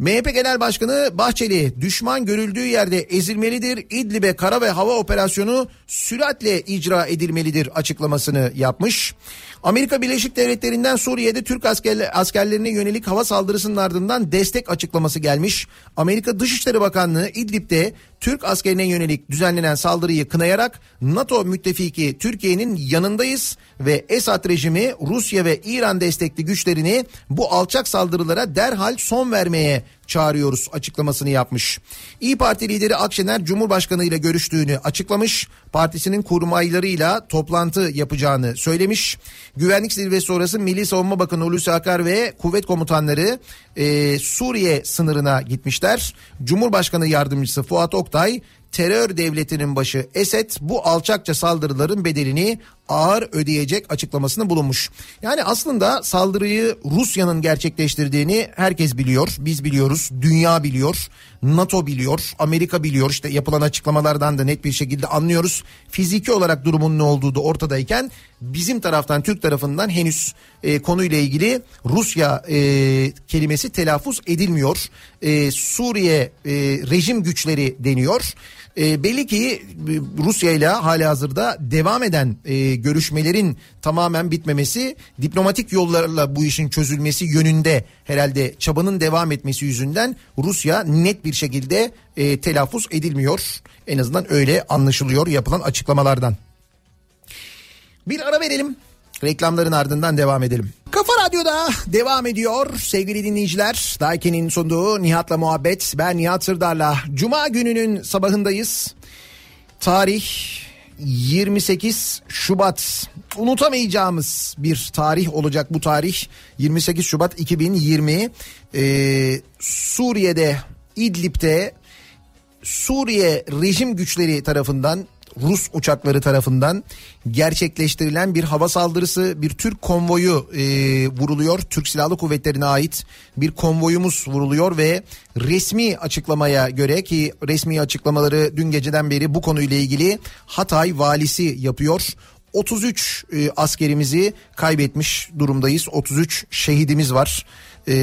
Speaker 1: MHP Genel Başkanı Bahçeli düşman görüldüğü yerde ezilmelidir. İdlib'e kara ve hava operasyonu süratle icra edilmelidir açıklamasını yapmış. Amerika Birleşik Devletleri'nden Suriye'de Türk askerler, askerlerine yönelik hava saldırısının ardından destek açıklaması gelmiş. Amerika Dışişleri Bakanlığı İdlib'de Türk askerine yönelik düzenlenen saldırıyı kınayarak NATO müttefiki Türkiye'nin yanındayız ve Esad rejimi Rusya ve İran destekli güçlerini bu alçak saldırılara derhal son vermeye çağırıyoruz açıklamasını yapmış. İyi Parti lideri Akşener Cumhurbaşkanı ile görüştüğünü açıklamış. Partisinin kurmaylarıyla toplantı yapacağını söylemiş. Güvenlik zirvesi sonrası Milli Savunma Bakanı Hulusi Akar ve kuvvet komutanları e, Suriye sınırına gitmişler. Cumhurbaşkanı yardımcısı Fuat Oktay terör devletinin başı Esed bu alçakça saldırıların bedelini ağır ödeyecek açıklamasını bulunmuş. Yani aslında saldırıyı Rusya'nın gerçekleştirdiğini herkes biliyor. Biz biliyoruz, dünya biliyor, NATO biliyor, Amerika biliyor. İşte yapılan açıklamalardan da net bir şekilde anlıyoruz. Fiziki olarak durumun ne olduğu da ortadayken bizim taraftan Türk tarafından henüz e, konuyla ilgili Rusya e, kelimesi telaffuz edilmiyor. E, Suriye e, rejim güçleri deniyor. E, belli ki e, Rusya ile hali hazırda devam eden e, görüşmelerin tamamen bitmemesi diplomatik yollarla bu işin çözülmesi yönünde herhalde çabanın devam etmesi yüzünden Rusya net bir şekilde e, telaffuz edilmiyor. En azından öyle anlaşılıyor yapılan açıklamalardan. Bir ara verelim. Reklamların ardından devam edelim. Kafa Radyo'da devam ediyor sevgili dinleyiciler. Daiki'nin sunduğu Nihat'la muhabbet. Ben Nihat Sırdar'la. Cuma gününün sabahındayız. Tarih 28 Şubat. Unutamayacağımız bir tarih olacak bu tarih. 28 Şubat 2020. Ee, Suriye'de İdlib'de Suriye rejim güçleri tarafından Rus uçakları tarafından gerçekleştirilen bir hava saldırısı bir Türk konvoyu e, vuruluyor. Türk Silahlı Kuvvetleri'ne ait bir konvoyumuz vuruluyor ve resmi açıklamaya göre ki resmi açıklamaları dün geceden beri bu konuyla ilgili Hatay valisi yapıyor. 33 e, askerimizi kaybetmiş durumdayız. 33 şehidimiz var. Ee,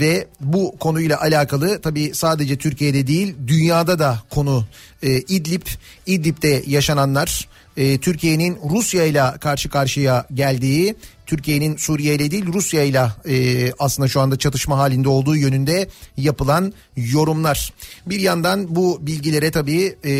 Speaker 1: ve bu konuyla alakalı tabii sadece Türkiye'de değil dünyada da konu e, İdlib, İdlib'de yaşananlar, e, Türkiye'nin Rusya ile karşı karşıya geldiği, Türkiye'nin Suriye ile değil Rusya ile e, aslında şu anda çatışma halinde olduğu yönünde yapılan yorumlar. Bir yandan bu bilgilere tabii e,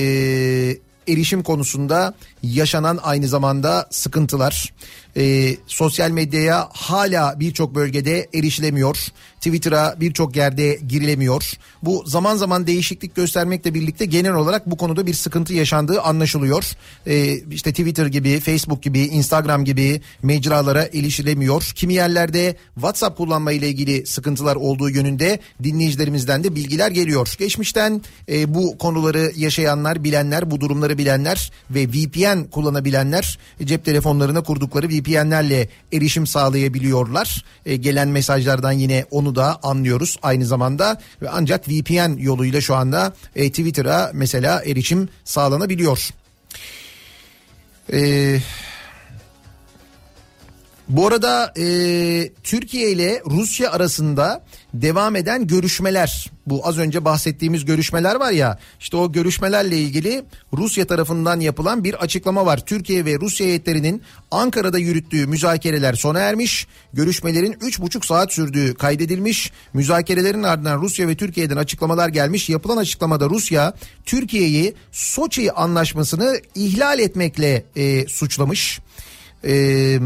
Speaker 1: erişim konusunda yaşanan aynı zamanda sıkıntılar. Ee, sosyal medyaya hala birçok bölgede erişilemiyor. Twitter'a birçok yerde girilemiyor. Bu zaman zaman değişiklik göstermekle birlikte genel olarak bu konuda bir sıkıntı yaşandığı anlaşılıyor. Ee, işte Twitter gibi, Facebook gibi, Instagram gibi mecralara erişilemiyor. Kimi yerlerde WhatsApp kullanma ile ilgili sıkıntılar olduğu yönünde dinleyicilerimizden de bilgiler geliyor. Geçmişten e, bu konuları yaşayanlar, bilenler, bu durumları bilenler ve VPN VPN kullanabilenler cep telefonlarına kurdukları VPN'lerle erişim sağlayabiliyorlar. E, gelen mesajlardan yine onu da anlıyoruz aynı zamanda ve ancak VPN yoluyla şu anda e, Twitter'a mesela erişim sağlanabiliyor. Eee bu arada e, Türkiye ile Rusya arasında devam eden görüşmeler bu az önce bahsettiğimiz görüşmeler var ya işte o görüşmelerle ilgili Rusya tarafından yapılan bir açıklama var. Türkiye ve Rusya heyetlerinin Ankara'da yürüttüğü müzakereler sona ermiş. Görüşmelerin 3,5 saat sürdüğü kaydedilmiş. Müzakerelerin ardından Rusya ve Türkiye'den açıklamalar gelmiş. Yapılan açıklamada Rusya Türkiye'yi Soçi anlaşmasını ihlal etmekle e, suçlamış. Eee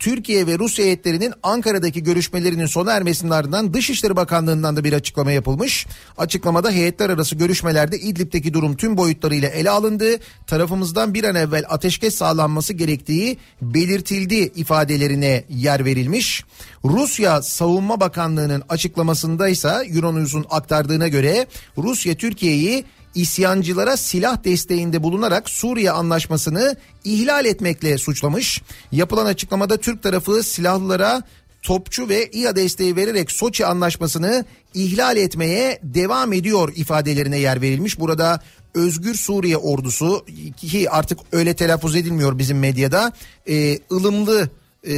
Speaker 1: Türkiye ve Rusya heyetlerinin Ankara'daki görüşmelerinin sona ermesinin ardından Dışişleri Bakanlığı'ndan da bir açıklama yapılmış. Açıklamada heyetler arası görüşmelerde İdlib'deki durum tüm boyutlarıyla ele alındı. Tarafımızdan bir an evvel ateşkes sağlanması gerektiği belirtildi ifadelerine yer verilmiş. Rusya Savunma Bakanlığı'nın açıklamasında ise Euronews'un aktardığına göre Rusya Türkiye'yi isyancılara silah desteğinde bulunarak Suriye anlaşmasını ihlal etmekle suçlamış. Yapılan açıklamada Türk tarafı silahlılara topçu ve İHA desteği vererek Soçi anlaşmasını ihlal etmeye devam ediyor ifadelerine yer verilmiş. Burada Özgür Suriye ordusu ki artık öyle telaffuz edilmiyor bizim medyada e, ılımlı e,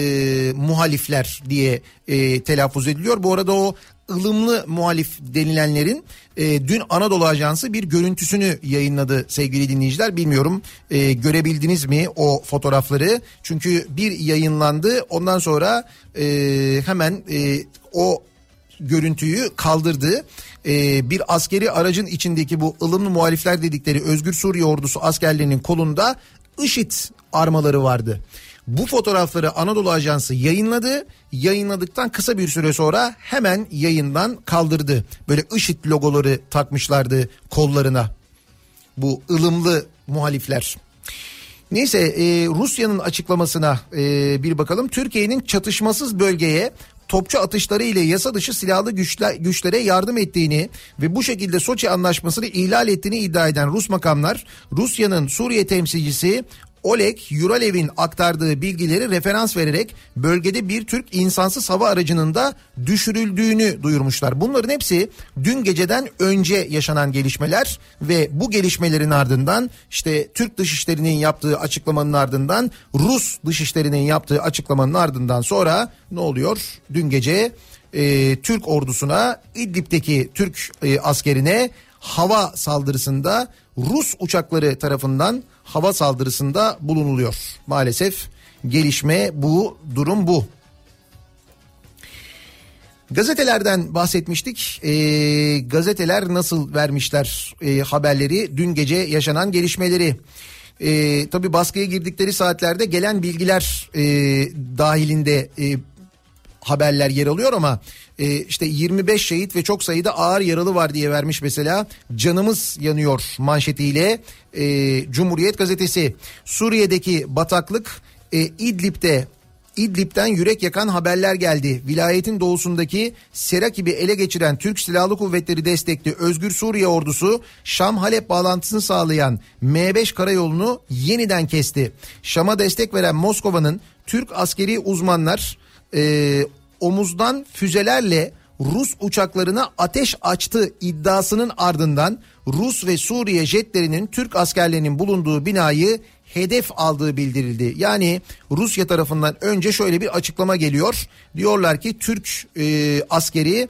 Speaker 1: muhalifler diye e, telaffuz ediliyor. Bu arada o ılımlı muhalif denilenlerin e, dün Anadolu Ajansı bir görüntüsünü yayınladı sevgili dinleyiciler. Bilmiyorum e, görebildiniz mi o fotoğrafları? Çünkü bir yayınlandı ondan sonra e, hemen e, o görüntüyü kaldırdı. Ee, bir askeri aracın içindeki bu ılımlı muhalifler dedikleri Özgür Suriye ordusu askerlerinin kolunda IŞİD armaları vardı. Bu fotoğrafları Anadolu Ajansı yayınladı. Yayınladıktan kısa bir süre sonra hemen yayından kaldırdı. Böyle IŞİD logoları takmışlardı kollarına. Bu ılımlı muhalifler. Neyse e, Rusya'nın açıklamasına e, bir bakalım. Türkiye'nin çatışmasız bölgeye topçu atışları ile yasa dışı silahlı güçler, güçlere yardım ettiğini ve bu şekilde Soçi anlaşmasını ihlal ettiğini iddia eden Rus makamlar Rusya'nın Suriye temsilcisi Oleg Yuralev'in aktardığı bilgileri referans vererek bölgede bir Türk insansız hava aracının da düşürüldüğünü duyurmuşlar. Bunların hepsi dün geceden önce yaşanan gelişmeler ve bu gelişmelerin ardından işte Türk Dışişleri'nin yaptığı açıklamanın ardından Rus Dışişleri'nin yaptığı açıklamanın ardından sonra ne oluyor? Dün gece e, Türk ordusuna İdlib'deki Türk e, askerine hava saldırısında Rus uçakları tarafından hava saldırısında bulunuluyor. Maalesef gelişme bu, durum bu. Gazetelerden bahsetmiştik. E, gazeteler nasıl vermişler e, haberleri, dün gece yaşanan gelişmeleri. E, tabii baskıya girdikleri saatlerde gelen bilgiler e, dahilinde e, haberler yer alıyor ama e, işte 25 şehit ve çok sayıda ağır yaralı var diye vermiş mesela canımız yanıyor manşetiyle e, Cumhuriyet gazetesi Suriye'deki bataklık e, İdlib'de İdlib'den yürek yakan haberler geldi. Vilayetin doğusundaki Serakib'i ele geçiren Türk Silahlı Kuvvetleri destekli Özgür Suriye ordusu Şam Halep bağlantısını sağlayan M5 karayolunu yeniden kesti. Şam'a destek veren Moskova'nın Türk askeri uzmanlar e, omuzdan füzelerle Rus uçaklarına ateş açtı iddiasının ardından Rus ve Suriye jetlerinin Türk askerlerinin bulunduğu binayı hedef aldığı bildirildi. Yani Rusya tarafından önce şöyle bir açıklama geliyor. Diyorlar ki Türk e, askeri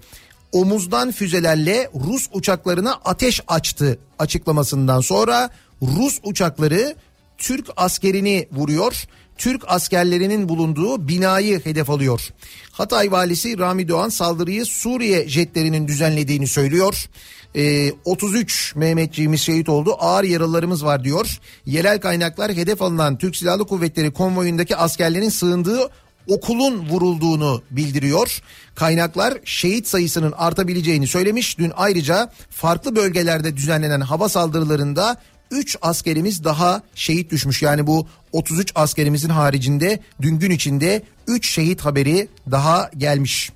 Speaker 1: omuzdan füzelerle Rus uçaklarına ateş açtı açıklamasından sonra Rus uçakları Türk askerini vuruyor. Türk askerlerinin bulunduğu binayı hedef alıyor. Hatay valisi Rami Doğan saldırıyı Suriye jetlerinin düzenlediğini söylüyor. Ee, 33 Mehmetçiğimiz şehit oldu ağır yaralılarımız var diyor. Yerel kaynaklar hedef alınan Türk Silahlı Kuvvetleri konvoyundaki askerlerin sığındığı okulun vurulduğunu bildiriyor. Kaynaklar şehit sayısının artabileceğini söylemiş. Dün ayrıca farklı bölgelerde düzenlenen hava saldırılarında 3 askerimiz daha şehit düşmüş. Yani bu 33 askerimizin haricinde dün gün içinde 3 şehit haberi daha gelmiş.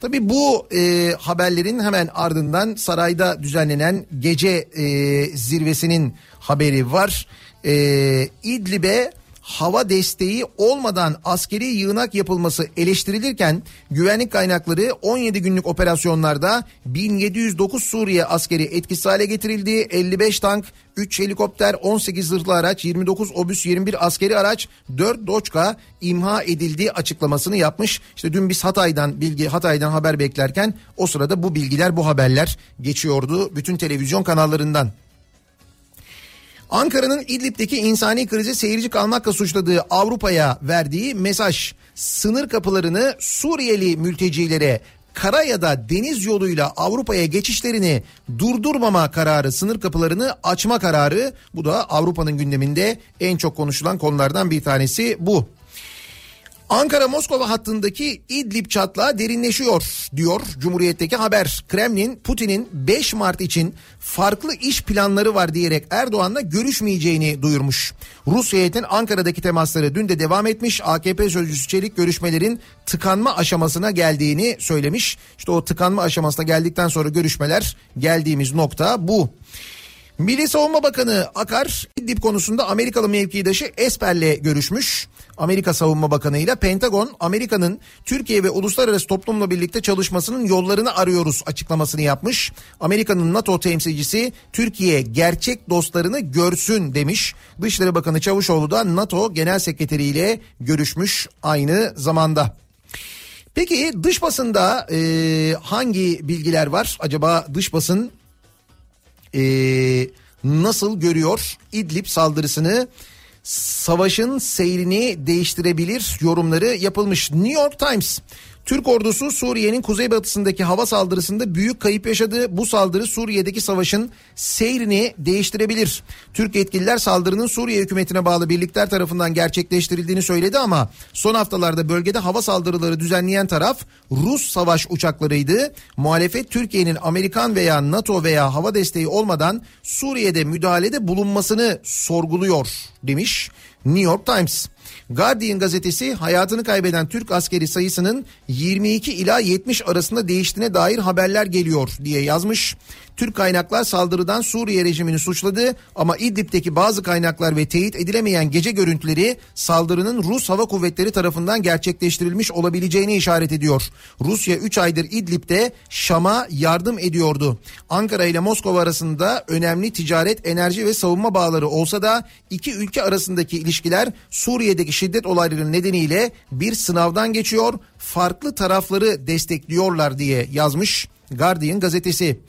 Speaker 1: Tabii bu e, haberlerin hemen ardından sarayda düzenlenen gece e, zirvesinin haberi var. E, İdlib'e hava desteği olmadan askeri yığınak yapılması eleştirilirken güvenlik kaynakları 17 günlük operasyonlarda 1709 Suriye askeri etkisiz hale getirildi. 55 tank, 3 helikopter, 18 zırhlı araç, 29 obüs, 21 askeri araç, 4 Doçka imha edildiği açıklamasını yapmış. İşte dün biz Hatay'dan bilgi Hatay'dan haber beklerken o sırada bu bilgiler bu haberler geçiyordu bütün televizyon kanallarından. Ankara'nın İdlib'deki insani krizi seyirci kalmakla suçladığı Avrupa'ya verdiği mesaj sınır kapılarını Suriyeli mültecilere kara ya da deniz yoluyla Avrupa'ya geçişlerini durdurmama kararı, sınır kapılarını açma kararı bu da Avrupa'nın gündeminde en çok konuşulan konulardan bir tanesi bu. Ankara-Moskova hattındaki İdlib çatlağı derinleşiyor diyor Cumhuriyet'teki haber. Kremlin Putin'in 5 Mart için farklı iş planları var diyerek Erdoğan'la görüşmeyeceğini duyurmuş. Rus heyetin Ankara'daki temasları dün de devam etmiş. AKP sözcüsü Çelik görüşmelerin tıkanma aşamasına geldiğini söylemiş. İşte o tıkanma aşamasına geldikten sonra görüşmeler geldiğimiz nokta bu. Milli Savunma Bakanı Akar İdlib konusunda Amerikalı mevkidaşı Esper'le görüşmüş. Amerika Savunma Bakanı ile Pentagon Amerika'nın Türkiye ve uluslararası toplumla birlikte çalışmasının yollarını arıyoruz açıklamasını yapmış. Amerika'nın NATO temsilcisi Türkiye gerçek dostlarını görsün demiş. Dışişleri Bakanı Çavuşoğlu da NATO Genel Sekreteri ile görüşmüş aynı zamanda. Peki dış basında e, hangi bilgiler var? Acaba dış basın e, nasıl görüyor İdlib saldırısını? Savaşın seyrini değiştirebilir yorumları yapılmış. New York Times Türk ordusu Suriye'nin kuzeybatısındaki hava saldırısında büyük kayıp yaşadı. Bu saldırı Suriye'deki savaşın seyrini değiştirebilir. Türk yetkililer saldırının Suriye hükümetine bağlı birlikler tarafından gerçekleştirildiğini söyledi ama son haftalarda bölgede hava saldırıları düzenleyen taraf Rus savaş uçaklarıydı. Muhalefet Türkiye'nin Amerikan veya NATO veya hava desteği olmadan Suriye'de müdahalede bulunmasını sorguluyor demiş New York Times. Guardian gazetesi hayatını kaybeden Türk askeri sayısının 22 ila 70 arasında değiştiğine dair haberler geliyor diye yazmış. Türk kaynaklar saldırıdan Suriye rejimini suçladı ama İdlib'deki bazı kaynaklar ve teyit edilemeyen gece görüntüleri saldırının Rus Hava Kuvvetleri tarafından gerçekleştirilmiş olabileceğini işaret ediyor. Rusya 3 aydır İdlib'de Şam'a yardım ediyordu. Ankara ile Moskova arasında önemli ticaret, enerji ve savunma bağları olsa da iki ülke arasındaki ilişkiler Suriye'deki şiddet olayları nedeniyle bir sınavdan geçiyor. Farklı tarafları destekliyorlar diye yazmış Guardian gazetesi.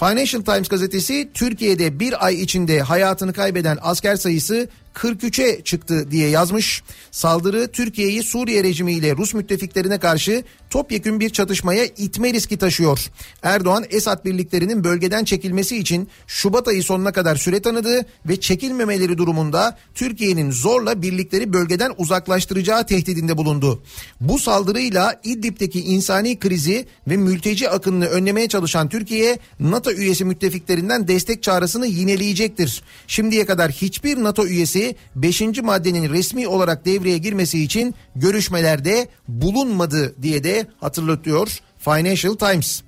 Speaker 1: Financial Times gazetesi Türkiye'de bir ay içinde hayatını kaybeden asker sayısı 43'e çıktı diye yazmış. Saldırı Türkiye'yi Suriye rejimiyle Rus müttefiklerine karşı topyekün bir çatışmaya itme riski taşıyor. Erdoğan Esad birliklerinin bölgeden çekilmesi için Şubat ayı sonuna kadar süre tanıdı ve çekilmemeleri durumunda Türkiye'nin zorla birlikleri bölgeden uzaklaştıracağı tehdidinde bulundu. Bu saldırıyla İdlib'deki insani krizi ve mülteci akınını önlemeye çalışan Türkiye NATO üyesi müttefiklerinden destek çağrısını yineleyecektir. Şimdiye kadar hiçbir NATO üyesi 5. maddenin resmi olarak devreye girmesi için görüşmelerde bulunmadı diye de hatırlatıyor Financial Times.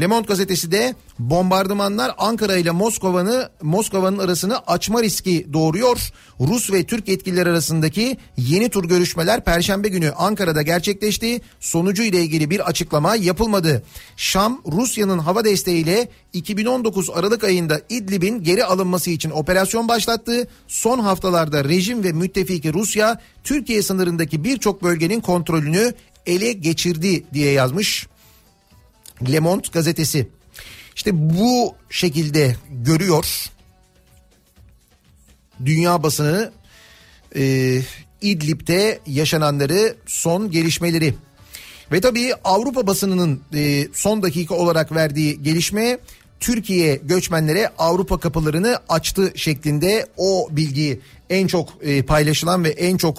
Speaker 1: Le Monde gazetesi de bombardımanlar Ankara ile Moskova'nı Moskova'nın arasını açma riski doğuruyor. Rus ve Türk yetkililer arasındaki yeni tur görüşmeler perşembe günü Ankara'da gerçekleşti. Sonucu ile ilgili bir açıklama yapılmadı. Şam Rusya'nın hava desteğiyle 2019 Aralık ayında İdlib'in geri alınması için operasyon başlattı. Son haftalarda rejim ve müttefiki Rusya Türkiye sınırındaki birçok bölgenin kontrolünü ele geçirdi diye yazmış. Le Monde gazetesi. İşte bu şekilde görüyor dünya basını e, İdlib'de yaşananları son gelişmeleri. Ve tabii Avrupa basınının e, son dakika olarak verdiği gelişme Türkiye göçmenlere Avrupa kapılarını açtı şeklinde o bilgi en çok e, paylaşılan ve en çok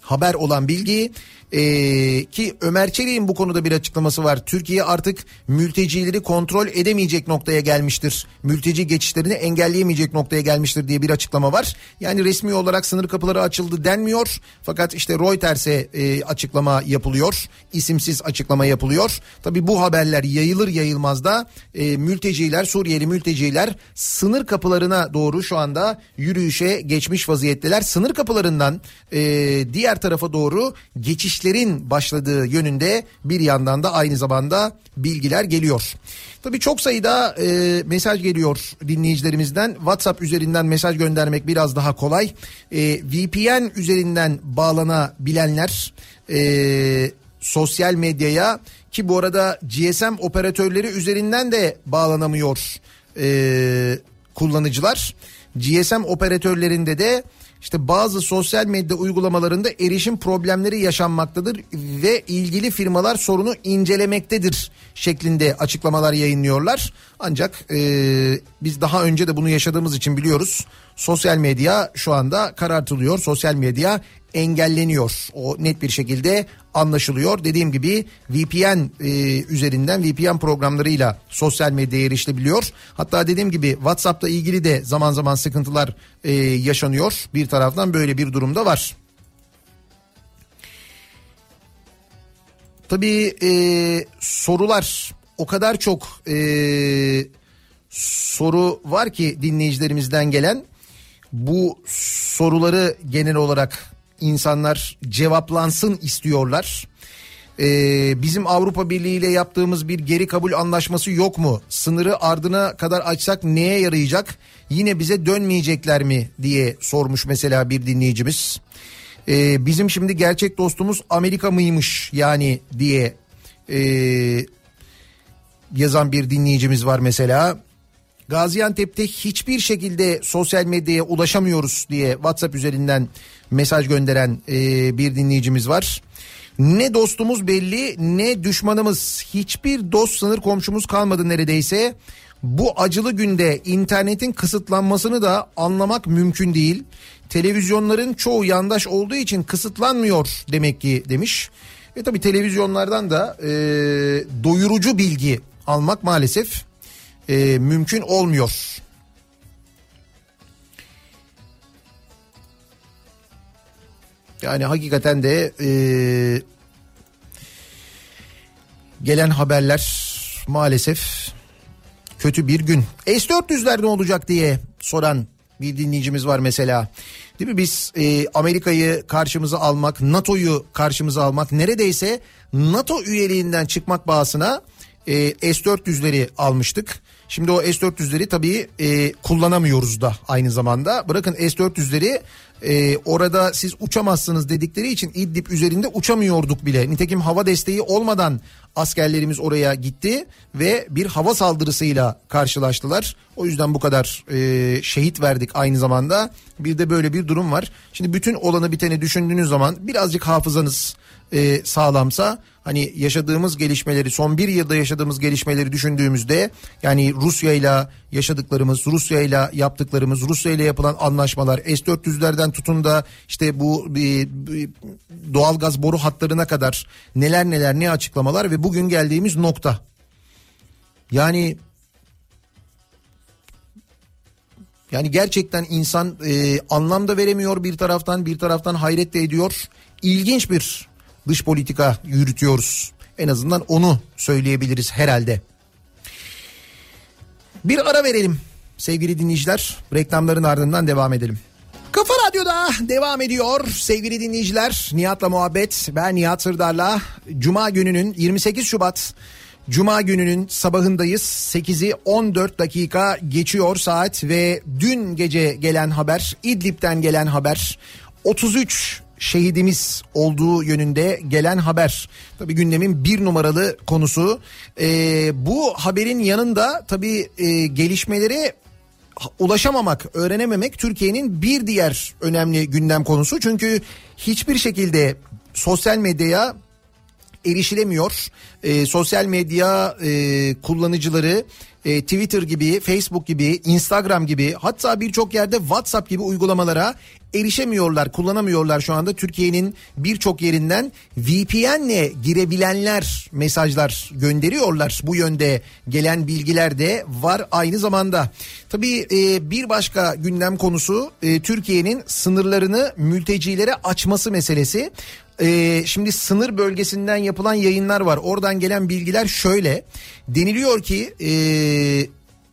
Speaker 1: haber olan bilgi. Ee, ki Ömer Çelik'in bu konuda bir açıklaması var. Türkiye artık mültecileri kontrol edemeyecek noktaya gelmiştir. Mülteci geçişlerini engelleyemeyecek noktaya gelmiştir diye bir açıklama var. Yani resmi olarak sınır kapıları açıldı denmiyor. Fakat işte Reuters'e e, açıklama yapılıyor. İsimsiz açıklama yapılıyor. Tabi bu haberler yayılır yayılmaz da e, mülteciler, Suriyeli mülteciler sınır kapılarına doğru şu anda yürüyüşe geçmiş vaziyetteler. Sınır kapılarından e, diğer tarafa doğru geçiş işlerin başladığı yönünde bir yandan da aynı zamanda bilgiler geliyor. Tabii çok sayıda e, mesaj geliyor dinleyicilerimizden. WhatsApp üzerinden mesaj göndermek biraz daha kolay. E, VPN üzerinden bağlanabilenler e, sosyal medyaya ki bu arada GSM operatörleri üzerinden de bağlanamıyor e, kullanıcılar. GSM operatörlerinde de işte bazı sosyal medya uygulamalarında erişim problemleri yaşanmaktadır ve ilgili firmalar sorunu incelemektedir şeklinde açıklamalar yayınlıyorlar. Ancak e, biz daha önce de bunu yaşadığımız için biliyoruz. Sosyal medya şu anda karartılıyor. Sosyal medya engelleniyor. O net bir şekilde anlaşılıyor. Dediğim gibi VPN e, üzerinden VPN programlarıyla sosyal medyaya erişilebiliyor. Hatta dediğim gibi WhatsApp'la ilgili de zaman zaman sıkıntılar e, yaşanıyor. Bir taraftan böyle bir durumda var. Tabii e, sorular o kadar çok e, soru var ki dinleyicilerimizden gelen bu soruları genel olarak insanlar cevaplansın istiyorlar. Ee, bizim Avrupa Birliği ile yaptığımız bir geri kabul anlaşması yok mu? Sınırı ardına kadar açsak neye yarayacak? Yine bize dönmeyecekler mi diye sormuş mesela bir dinleyicimiz. Ee, bizim şimdi gerçek dostumuz Amerika mıymış yani diye e, yazan bir dinleyicimiz var mesela. Gaziantep'te hiçbir şekilde sosyal medyaya ulaşamıyoruz diye WhatsApp üzerinden mesaj gönderen e, bir dinleyicimiz var. Ne dostumuz belli ne düşmanımız hiçbir dost sınır komşumuz kalmadı neredeyse. Bu acılı günde internetin kısıtlanmasını da anlamak mümkün değil. Televizyonların çoğu yandaş olduğu için kısıtlanmıyor demek ki demiş. Ve tabii televizyonlardan da e, doyurucu bilgi almak maalesef e, mümkün olmuyor. Yani hakikaten de e, gelen haberler maalesef kötü bir gün. S-400'ler ne olacak diye soran bir dinleyicimiz var mesela. Değil mi biz e, Amerika'yı karşımıza almak, NATO'yu karşımıza almak neredeyse NATO üyeliğinden çıkmak bağısına e, S-400'leri almıştık. Şimdi o S-400'leri tabii e, kullanamıyoruz da aynı zamanda. Bırakın S-400'leri e, orada siz uçamazsınız dedikleri için İdlib üzerinde uçamıyorduk bile. Nitekim hava desteği olmadan askerlerimiz oraya gitti ve bir hava saldırısıyla karşılaştılar. O yüzden bu kadar e, şehit verdik aynı zamanda. Bir de böyle bir durum var. Şimdi bütün olanı biteni düşündüğünüz zaman birazcık hafızanız e, sağlamsa hani yaşadığımız gelişmeleri son bir yılda yaşadığımız gelişmeleri düşündüğümüzde yani Rusya ile yaşadıklarımız Rusya ile yaptıklarımız Rusya ile yapılan anlaşmalar S-400'lerden tutun da işte bu e, doğalgaz boru hatlarına kadar neler neler ne açıklamalar ve bugün geldiğimiz nokta yani yani gerçekten insan e, anlam da veremiyor bir taraftan bir taraftan hayret de ediyor. İlginç bir dış politika yürütüyoruz. En azından onu söyleyebiliriz herhalde. Bir ara verelim sevgili dinleyiciler. Reklamların ardından devam edelim. Kafa Radyo'da devam ediyor sevgili dinleyiciler. Nihat'la muhabbet. Ben Nihat Sırdar'la Cuma gününün 28 Şubat Cuma gününün sabahındayız. 8'i 14 dakika geçiyor saat ve dün gece gelen haber İdlib'den gelen haber 33 şehidimiz olduğu yönünde gelen haber. Tabi gündemin bir numaralı konusu. Ee, bu haberin yanında tabi e, gelişmeleri ulaşamamak, öğrenememek Türkiye'nin bir diğer önemli gündem konusu. Çünkü hiçbir şekilde sosyal medyaya erişilemiyor. E, sosyal medya e, kullanıcıları e, Twitter gibi, Facebook gibi, Instagram gibi hatta birçok yerde WhatsApp gibi uygulamalara erişemiyorlar, kullanamıyorlar şu anda. Türkiye'nin birçok yerinden VPN'le girebilenler mesajlar gönderiyorlar. Bu yönde gelen bilgiler de var aynı zamanda. Tabii e, bir başka gündem konusu e, Türkiye'nin sınırlarını mültecilere açması meselesi. Ee, şimdi sınır bölgesinden yapılan yayınlar var. Oradan gelen bilgiler şöyle. Deniliyor ki e,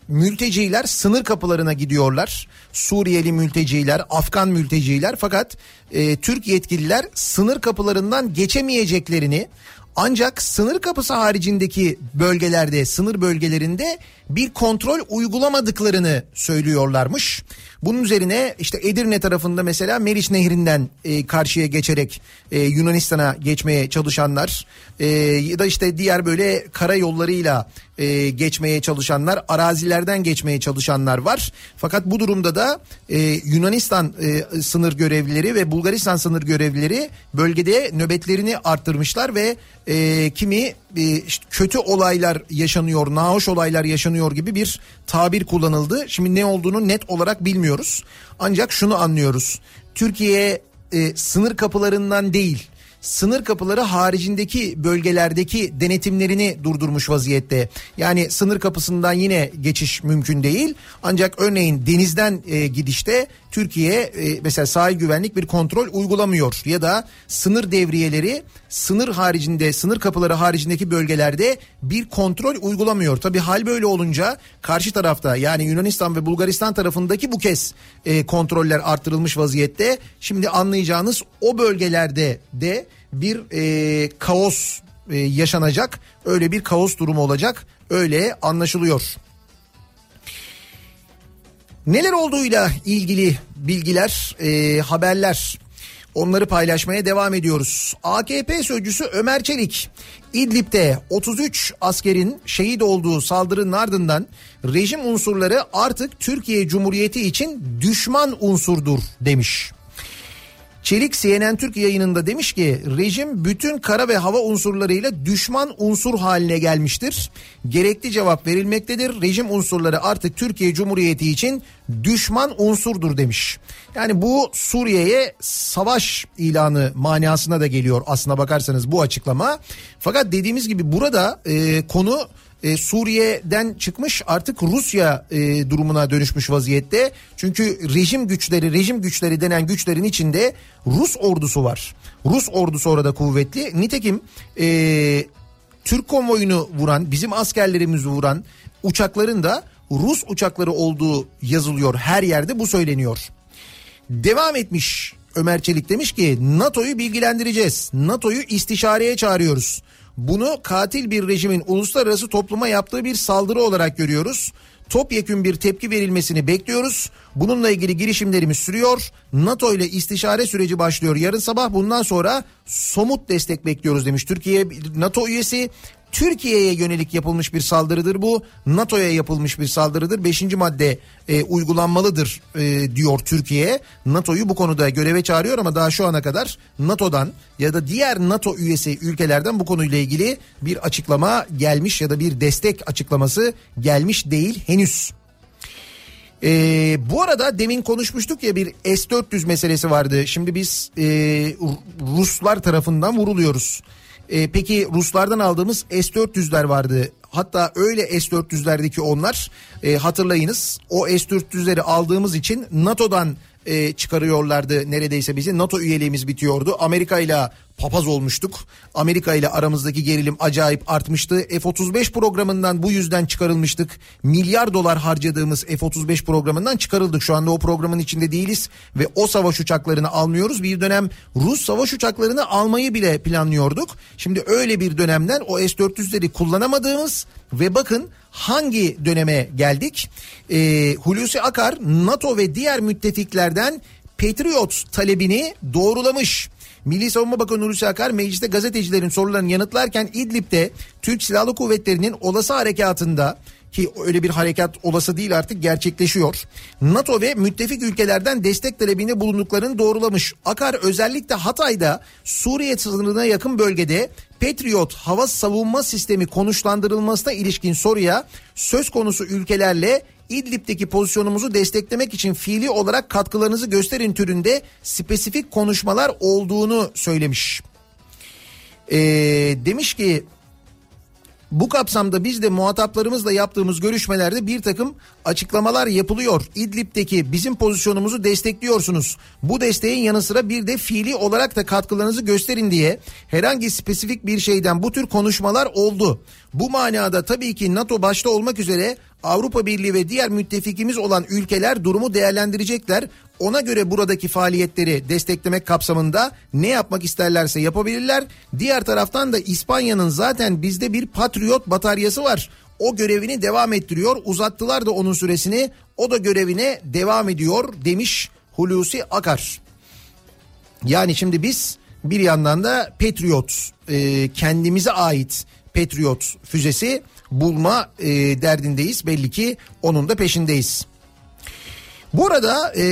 Speaker 1: mülteciler sınır kapılarına gidiyorlar. Suriyeli mülteciler, Afgan mülteciler fakat e, Türk yetkililer sınır kapılarından geçemeyeceklerini ancak sınır kapısı haricindeki bölgelerde, sınır bölgelerinde bir kontrol uygulamadıklarını söylüyorlarmış. Bunun üzerine işte Edirne tarafında mesela Meriç Nehri'nden e, karşıya geçerek e, Yunanistan'a geçmeye çalışanlar e, ya da işte diğer böyle karayollarıyla e, geçmeye çalışanlar, arazilerden geçmeye çalışanlar var. Fakat bu durumda da e, Yunanistan e, sınır görevlileri ve Bulgaristan sınır görevlileri bölgede nöbetlerini arttırmışlar ve e, kimi e, işte kötü olaylar yaşanıyor, nahoş olaylar yaşanıyor gibi bir tabir kullanıldı. Şimdi ne olduğunu net olarak bilmiyoruz. Ancak şunu anlıyoruz. Türkiye e, sınır kapılarından değil sınır kapıları haricindeki bölgelerdeki denetimlerini durdurmuş vaziyette. Yani sınır kapısından yine geçiş mümkün değil. Ancak örneğin denizden e, gidişte Türkiye e, mesela sahil güvenlik bir kontrol uygulamıyor ya da sınır devriyeleri sınır haricinde sınır kapıları haricindeki bölgelerde bir kontrol uygulamıyor. Tabi hal böyle olunca karşı tarafta yani Yunanistan ve Bulgaristan tarafındaki bu kez e, kontroller arttırılmış vaziyette. Şimdi anlayacağınız o bölgelerde de bir e, kaos e, yaşanacak. Öyle bir kaos durumu olacak. Öyle anlaşılıyor. Neler olduğuyla ilgili bilgiler, e, haberler onları paylaşmaya devam ediyoruz. AKP sözcüsü Ömer Çelik İdlib'de 33 askerin şehit olduğu saldırının ardından rejim unsurları artık Türkiye Cumhuriyeti için düşman unsurdur demiş. Çelik CNN Türk yayınında demiş ki rejim bütün kara ve hava unsurlarıyla düşman unsur haline gelmiştir. Gerekli cevap verilmektedir. Rejim unsurları artık Türkiye Cumhuriyeti için düşman unsurdur demiş. Yani bu Suriye'ye savaş ilanı manasına da geliyor aslına bakarsanız bu açıklama. Fakat dediğimiz gibi burada e, konu e, Suriye'den çıkmış artık Rusya e, durumuna dönüşmüş vaziyette. Çünkü rejim güçleri, rejim güçleri denen güçlerin içinde Rus ordusu var. Rus ordusu orada kuvvetli. Nitekim e, Türk konvoyunu vuran, bizim askerlerimizi vuran uçakların da Rus uçakları olduğu yazılıyor. Her yerde bu söyleniyor. Devam etmiş Ömer Çelik demiş ki NATO'yu bilgilendireceğiz. NATO'yu istişareye çağırıyoruz. Bunu katil bir rejimin uluslararası topluma yaptığı bir saldırı olarak görüyoruz. Topyekün bir tepki verilmesini bekliyoruz. Bununla ilgili girişimlerimiz sürüyor. NATO ile istişare süreci başlıyor. Yarın sabah bundan sonra somut destek bekliyoruz demiş. Türkiye NATO üyesi Türkiye'ye yönelik yapılmış bir saldırıdır bu. NATO'ya yapılmış bir saldırıdır. Beşinci madde e, uygulanmalıdır e, diyor Türkiye. NATO'yu bu konuda göreve çağırıyor ama daha şu ana kadar NATO'dan ya da diğer NATO üyesi ülkelerden bu konuyla ilgili bir açıklama gelmiş ya da bir destek açıklaması gelmiş değil henüz. Ee, bu arada demin konuşmuştuk ya bir S-400 meselesi vardı. Şimdi biz e, Ruslar tarafından vuruluyoruz. E, peki Ruslardan aldığımız S-400'ler vardı. Hatta öyle S-400'lerdeki onlar e, hatırlayınız o S-400'leri aldığımız için NATO'dan e, çıkarıyorlardı neredeyse bizi. NATO üyeliğimiz bitiyordu. Amerika ile papaz olmuştuk. Amerika ile aramızdaki gerilim acayip artmıştı. F-35 programından bu yüzden çıkarılmıştık. Milyar dolar harcadığımız F-35 programından çıkarıldık. Şu anda o programın içinde değiliz ve o savaş uçaklarını almıyoruz. Bir dönem Rus savaş uçaklarını almayı bile planlıyorduk. Şimdi öyle bir dönemden o S-400'leri kullanamadığımız ve bakın hangi döneme geldik? Ee, Hulusi Akar NATO ve diğer müttefiklerden Patriot talebini doğrulamış. Milli Savunma Bakanı Hulusi Akar mecliste gazetecilerin sorularını yanıtlarken İdlib'de Türk Silahlı Kuvvetleri'nin olası harekatında ki öyle bir harekat olası değil artık gerçekleşiyor. NATO ve müttefik ülkelerden destek talebinde bulunduklarını doğrulamış. Akar özellikle Hatay'da Suriye sınırına yakın bölgede Patriot hava savunma sistemi konuşlandırılmasına ilişkin soruya söz konusu ülkelerle İdlib'deki pozisyonumuzu desteklemek için fiili olarak katkılarınızı gösterin türünde spesifik konuşmalar olduğunu söylemiş. Ee, demiş ki bu kapsamda biz de muhataplarımızla yaptığımız görüşmelerde bir takım açıklamalar yapılıyor. İdlib'deki bizim pozisyonumuzu destekliyorsunuz. Bu desteğin yanı sıra bir de fiili olarak da katkılarınızı gösterin diye herhangi spesifik bir şeyden bu tür konuşmalar oldu. Bu manada tabii ki NATO başta olmak üzere Avrupa Birliği ve diğer müttefikimiz olan ülkeler durumu değerlendirecekler. Ona göre buradaki faaliyetleri desteklemek kapsamında ne yapmak isterlerse yapabilirler. Diğer taraftan da İspanya'nın zaten bizde bir Patriot bataryası var. O görevini devam ettiriyor. Uzattılar da onun süresini. O da görevine devam ediyor demiş Hulusi Akar. Yani şimdi biz bir yandan da Patriot e, kendimize ait Patriot füzesi bulma e, derdindeyiz. Belli ki onun da peşindeyiz. Bu arada e,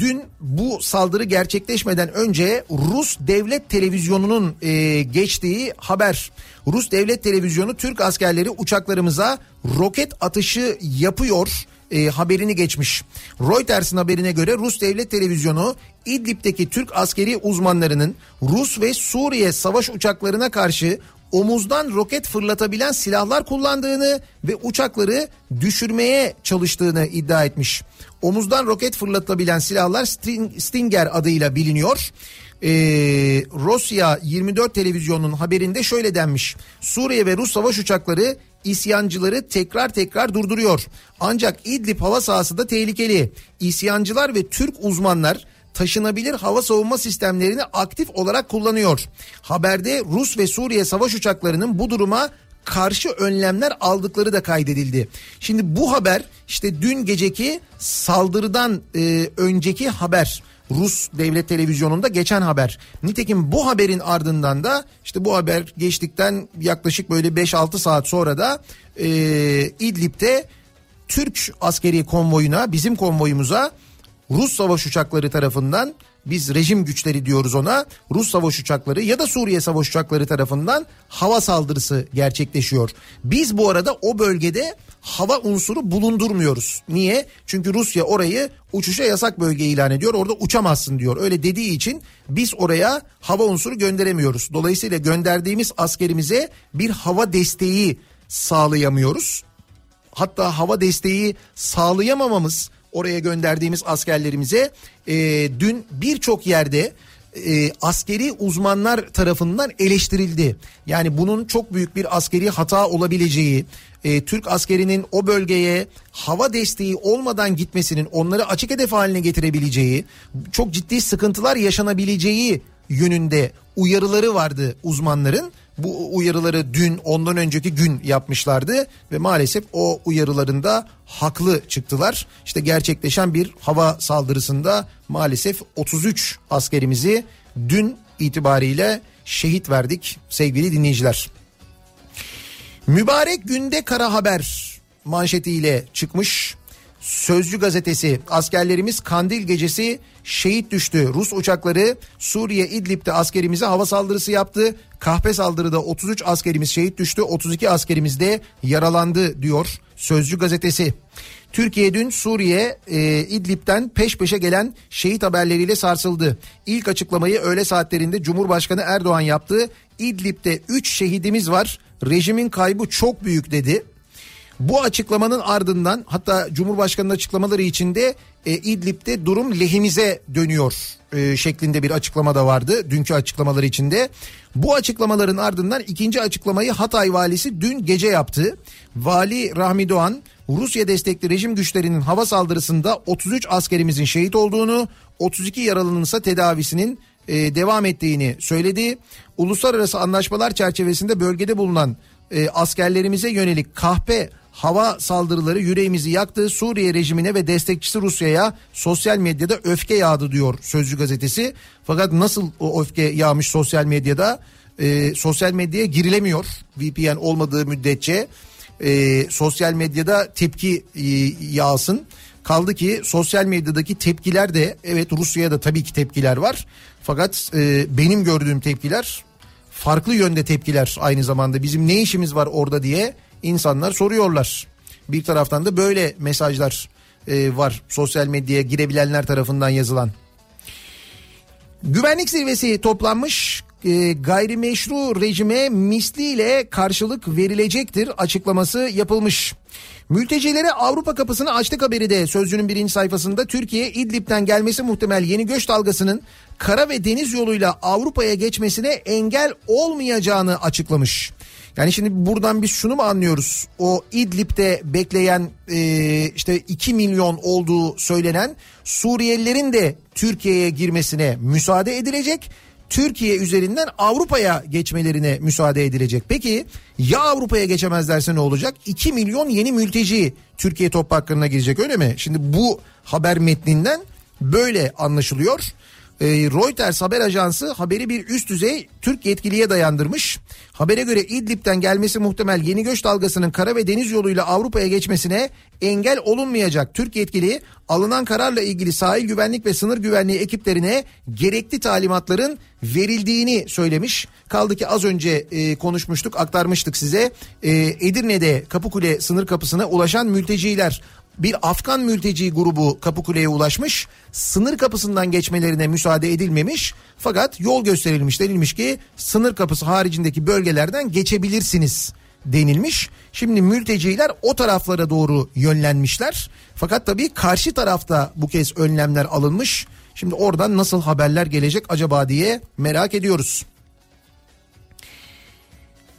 Speaker 1: dün bu saldırı gerçekleşmeden önce Rus devlet televizyonunun e, geçtiği haber. Rus devlet televizyonu Türk askerleri uçaklarımıza roket atışı yapıyor e, haberini geçmiş. Reuters'ın haberine göre Rus devlet televizyonu İdlib'deki Türk askeri uzmanlarının Rus ve Suriye savaş uçaklarına karşı omuzdan roket fırlatabilen silahlar kullandığını ve uçakları düşürmeye çalıştığını iddia etmiş. Omuzdan roket fırlatabilen silahlar Stinger adıyla biliniyor. Ee, Rusya 24 televizyonunun haberinde şöyle denmiş. Suriye ve Rus savaş uçakları isyancıları tekrar tekrar durduruyor. Ancak İdlib hava sahası da tehlikeli. İsyancılar ve Türk uzmanlar taşınabilir hava savunma sistemlerini aktif olarak kullanıyor. Haberde Rus ve Suriye savaş uçaklarının bu duruma karşı önlemler aldıkları da kaydedildi. Şimdi bu haber işte dün geceki saldırıdan e, önceki haber. Rus devlet televizyonunda geçen haber. Nitekim bu haberin ardından da işte bu haber geçtikten yaklaşık böyle 5-6 saat sonra da e, İdlib'de Türk askeri konvoyuna bizim konvoyumuza Rus savaş uçakları tarafından biz rejim güçleri diyoruz ona Rus savaş uçakları ya da Suriye savaş uçakları tarafından hava saldırısı gerçekleşiyor. Biz bu arada o bölgede hava unsuru bulundurmuyoruz. Niye? Çünkü Rusya orayı uçuşa yasak bölge ilan ediyor. Orada uçamazsın diyor. Öyle dediği için biz oraya hava unsuru gönderemiyoruz. Dolayısıyla gönderdiğimiz askerimize bir hava desteği sağlayamıyoruz. Hatta hava desteği sağlayamamamız oraya gönderdiğimiz askerlerimize e, dün birçok yerde e, askeri uzmanlar tarafından eleştirildi. Yani bunun çok büyük bir askeri hata olabileceği, e, Türk askerinin o bölgeye hava desteği olmadan gitmesinin onları açık hedef haline getirebileceği, çok ciddi sıkıntılar yaşanabileceği yönünde uyarıları vardı uzmanların. Bu uyarıları dün ondan önceki gün yapmışlardı ve maalesef o uyarılarında haklı çıktılar. İşte gerçekleşen bir hava saldırısında maalesef 33 askerimizi dün itibariyle şehit verdik sevgili dinleyiciler. Mübarek günde kara haber manşetiyle çıkmış. Sözcü gazetesi askerlerimiz Kandil gecesi şehit düştü. Rus uçakları Suriye İdlib'de askerimize hava saldırısı yaptı. Kahpe saldırıda 33 askerimiz şehit düştü. 32 askerimiz de yaralandı diyor Sözcü gazetesi. Türkiye dün Suriye e, İdlib'den peş peşe gelen şehit haberleriyle sarsıldı. İlk açıklamayı öğle saatlerinde Cumhurbaşkanı Erdoğan yaptı. İdlib'de 3 şehidimiz var. Rejimin kaybı çok büyük dedi. Bu açıklamanın ardından hatta Cumhurbaşkanı'nın açıklamaları içinde e, İdlib'de durum lehimize dönüyor e, şeklinde bir açıklama da vardı dünkü açıklamaları içinde. Bu açıklamaların ardından ikinci açıklamayı Hatay valisi dün gece yaptı. Vali Rahmi Doğan Rusya destekli rejim güçlerinin hava saldırısında 33 askerimizin şehit olduğunu, 32 yaralının ise tedavisinin e, devam ettiğini söyledi. Uluslararası anlaşmalar çerçevesinde bölgede bulunan e, askerlerimize yönelik kahpe hava saldırıları yüreğimizi yaktı. Suriye rejimine ve destekçisi Rusya'ya sosyal medyada öfke yağdı diyor Sözcü gazetesi. Fakat nasıl o öfke yağmış sosyal medyada? E, sosyal medyaya girilemiyor VPN olmadığı müddetçe. E, sosyal medyada tepki e, yağsın. Kaldı ki sosyal medyadaki tepkiler de evet Rusya'ya da tabii ki tepkiler var. Fakat e, benim gördüğüm tepkiler farklı yönde tepkiler aynı zamanda bizim ne işimiz var orada diye insanlar soruyorlar. Bir taraftan da böyle mesajlar e, var sosyal medyaya girebilenler tarafından yazılan. Güvenlik zirvesi toplanmış e, gayrimeşru rejime misliyle karşılık verilecektir açıklaması yapılmış. Mültecilere Avrupa kapısını açtık haberi de sözcünün birinci sayfasında Türkiye İdlib'den gelmesi muhtemel yeni göç dalgasının kara ve deniz yoluyla Avrupa'ya geçmesine engel olmayacağını açıklamış. Yani şimdi buradan biz şunu mu anlıyoruz? O İdlib'de bekleyen e, işte 2 milyon olduğu söylenen Suriyelilerin de Türkiye'ye girmesine müsaade edilecek. Türkiye üzerinden Avrupa'ya geçmelerine müsaade edilecek. Peki ya Avrupa'ya geçemezlerse ne olacak? 2 milyon yeni mülteci Türkiye topraklarına girecek öyle mi? Şimdi bu haber metninden böyle anlaşılıyor. E, Reuters haber ajansı haberi bir üst düzey Türk yetkiliye dayandırmış. Habere göre İdlib'den gelmesi muhtemel yeni göç dalgasının kara ve deniz yoluyla Avrupa'ya geçmesine engel olunmayacak. Türk yetkili alınan kararla ilgili sahil güvenlik ve sınır güvenliği ekiplerine gerekli talimatların verildiğini söylemiş. Kaldı ki az önce e, konuşmuştuk aktarmıştık size e, Edirne'de Kapıkule sınır kapısına ulaşan mülteciler bir Afgan mülteci grubu Kapıkule'ye ulaşmış. Sınır kapısından geçmelerine müsaade edilmemiş. Fakat yol gösterilmiş denilmiş ki sınır kapısı haricindeki bölgelerden geçebilirsiniz denilmiş. Şimdi mülteciler o taraflara doğru yönlenmişler. Fakat tabii karşı tarafta bu kez önlemler alınmış. Şimdi oradan nasıl haberler gelecek acaba diye merak ediyoruz.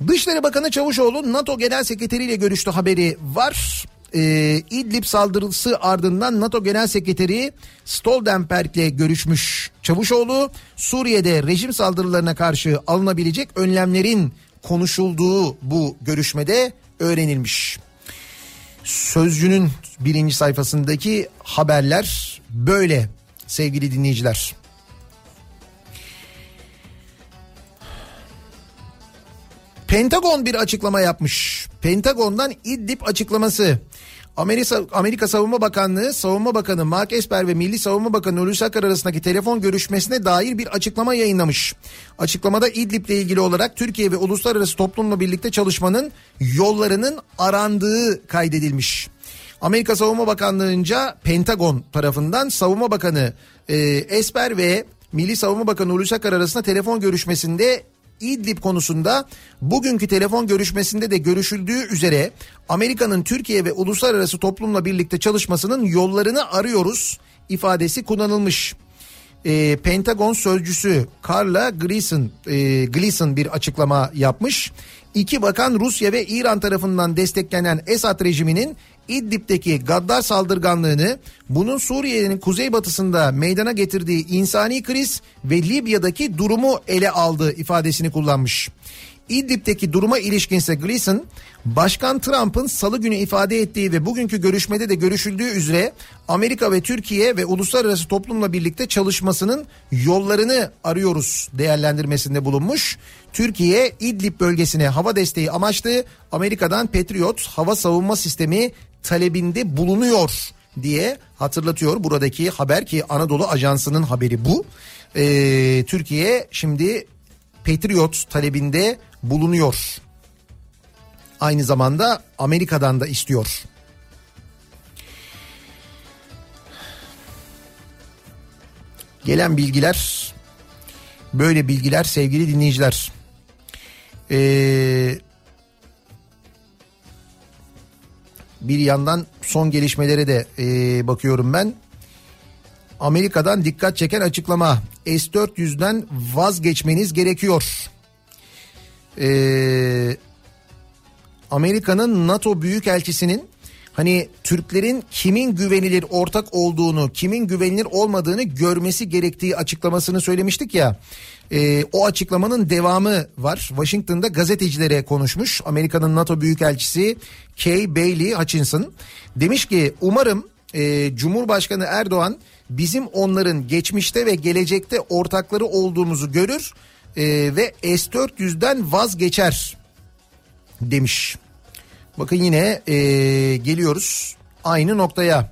Speaker 1: Dışişleri Bakanı Çavuşoğlu NATO Genel Sekreteri ile görüştü haberi var e, İdlib saldırısı ardından NATO Genel Sekreteri Stoltenberg ile görüşmüş Çavuşoğlu. Suriye'de rejim saldırılarına karşı alınabilecek önlemlerin konuşulduğu bu görüşmede öğrenilmiş. Sözcünün birinci sayfasındaki haberler böyle sevgili dinleyiciler. Pentagon bir açıklama yapmış. Pentagon'dan İdlib açıklaması. Amerika, Amerika Savunma Bakanlığı, Savunma Bakanı Mark Esper ve Milli Savunma Bakanı Hulusi Akar arasındaki telefon görüşmesine dair bir açıklama yayınlamış. Açıklamada İdlib'le ilgili olarak Türkiye ve uluslararası toplumla birlikte çalışmanın yollarının arandığı kaydedilmiş. Amerika Savunma Bakanlığı'nca Pentagon tarafından Savunma Bakanı e, Esper ve Milli Savunma Bakanı Hulusi Akar arasında telefon görüşmesinde İdlib konusunda bugünkü telefon görüşmesinde de görüşüldüğü üzere Amerika'nın Türkiye ve uluslararası toplumla birlikte çalışmasının yollarını arıyoruz ifadesi kullanılmış. E, Pentagon sözcüsü Carla Gleason, e, Gleason bir açıklama yapmış. İki bakan Rusya ve İran tarafından desteklenen Esad rejiminin İdlib'deki gaddar saldırganlığını bunun Suriye'nin kuzeybatısında meydana getirdiği insani kriz ve Libya'daki durumu ele aldı ifadesini kullanmış. İdlib'deki duruma ilişkinse Gleason, Başkan Trump'ın salı günü ifade ettiği ve bugünkü görüşmede de görüşüldüğü üzere Amerika ve Türkiye ve uluslararası toplumla birlikte çalışmasının yollarını arıyoruz değerlendirmesinde bulunmuş. Türkiye İdlib bölgesine hava desteği amaçlı Amerika'dan Patriot hava savunma sistemi talebinde bulunuyor diye hatırlatıyor buradaki haber ki Anadolu Ajansı'nın haberi bu. Ee, Türkiye şimdi Patriot talebinde bulunuyor. Aynı zamanda Amerika'dan da istiyor. Gelen bilgiler böyle bilgiler sevgili dinleyiciler. Ee, bir yandan son gelişmelere de e, bakıyorum ben. Amerika'dan dikkat çeken açıklama. S-400'den vazgeçmeniz gerekiyor. Ee, Amerika'nın NATO Büyükelçisi'nin hani Türklerin kimin güvenilir ortak olduğunu, kimin güvenilir olmadığını görmesi gerektiği açıklamasını söylemiştik ya. E, o açıklamanın devamı var. Washington'da gazetecilere konuşmuş. Amerika'nın NATO Büyükelçisi Kay Bailey Hutchinson demiş ki umarım e, Cumhurbaşkanı Erdoğan bizim onların geçmişte ve gelecekte ortakları olduğumuzu görür e, ve S-400'den vazgeçer demiş. Bakın yine e, geliyoruz aynı noktaya.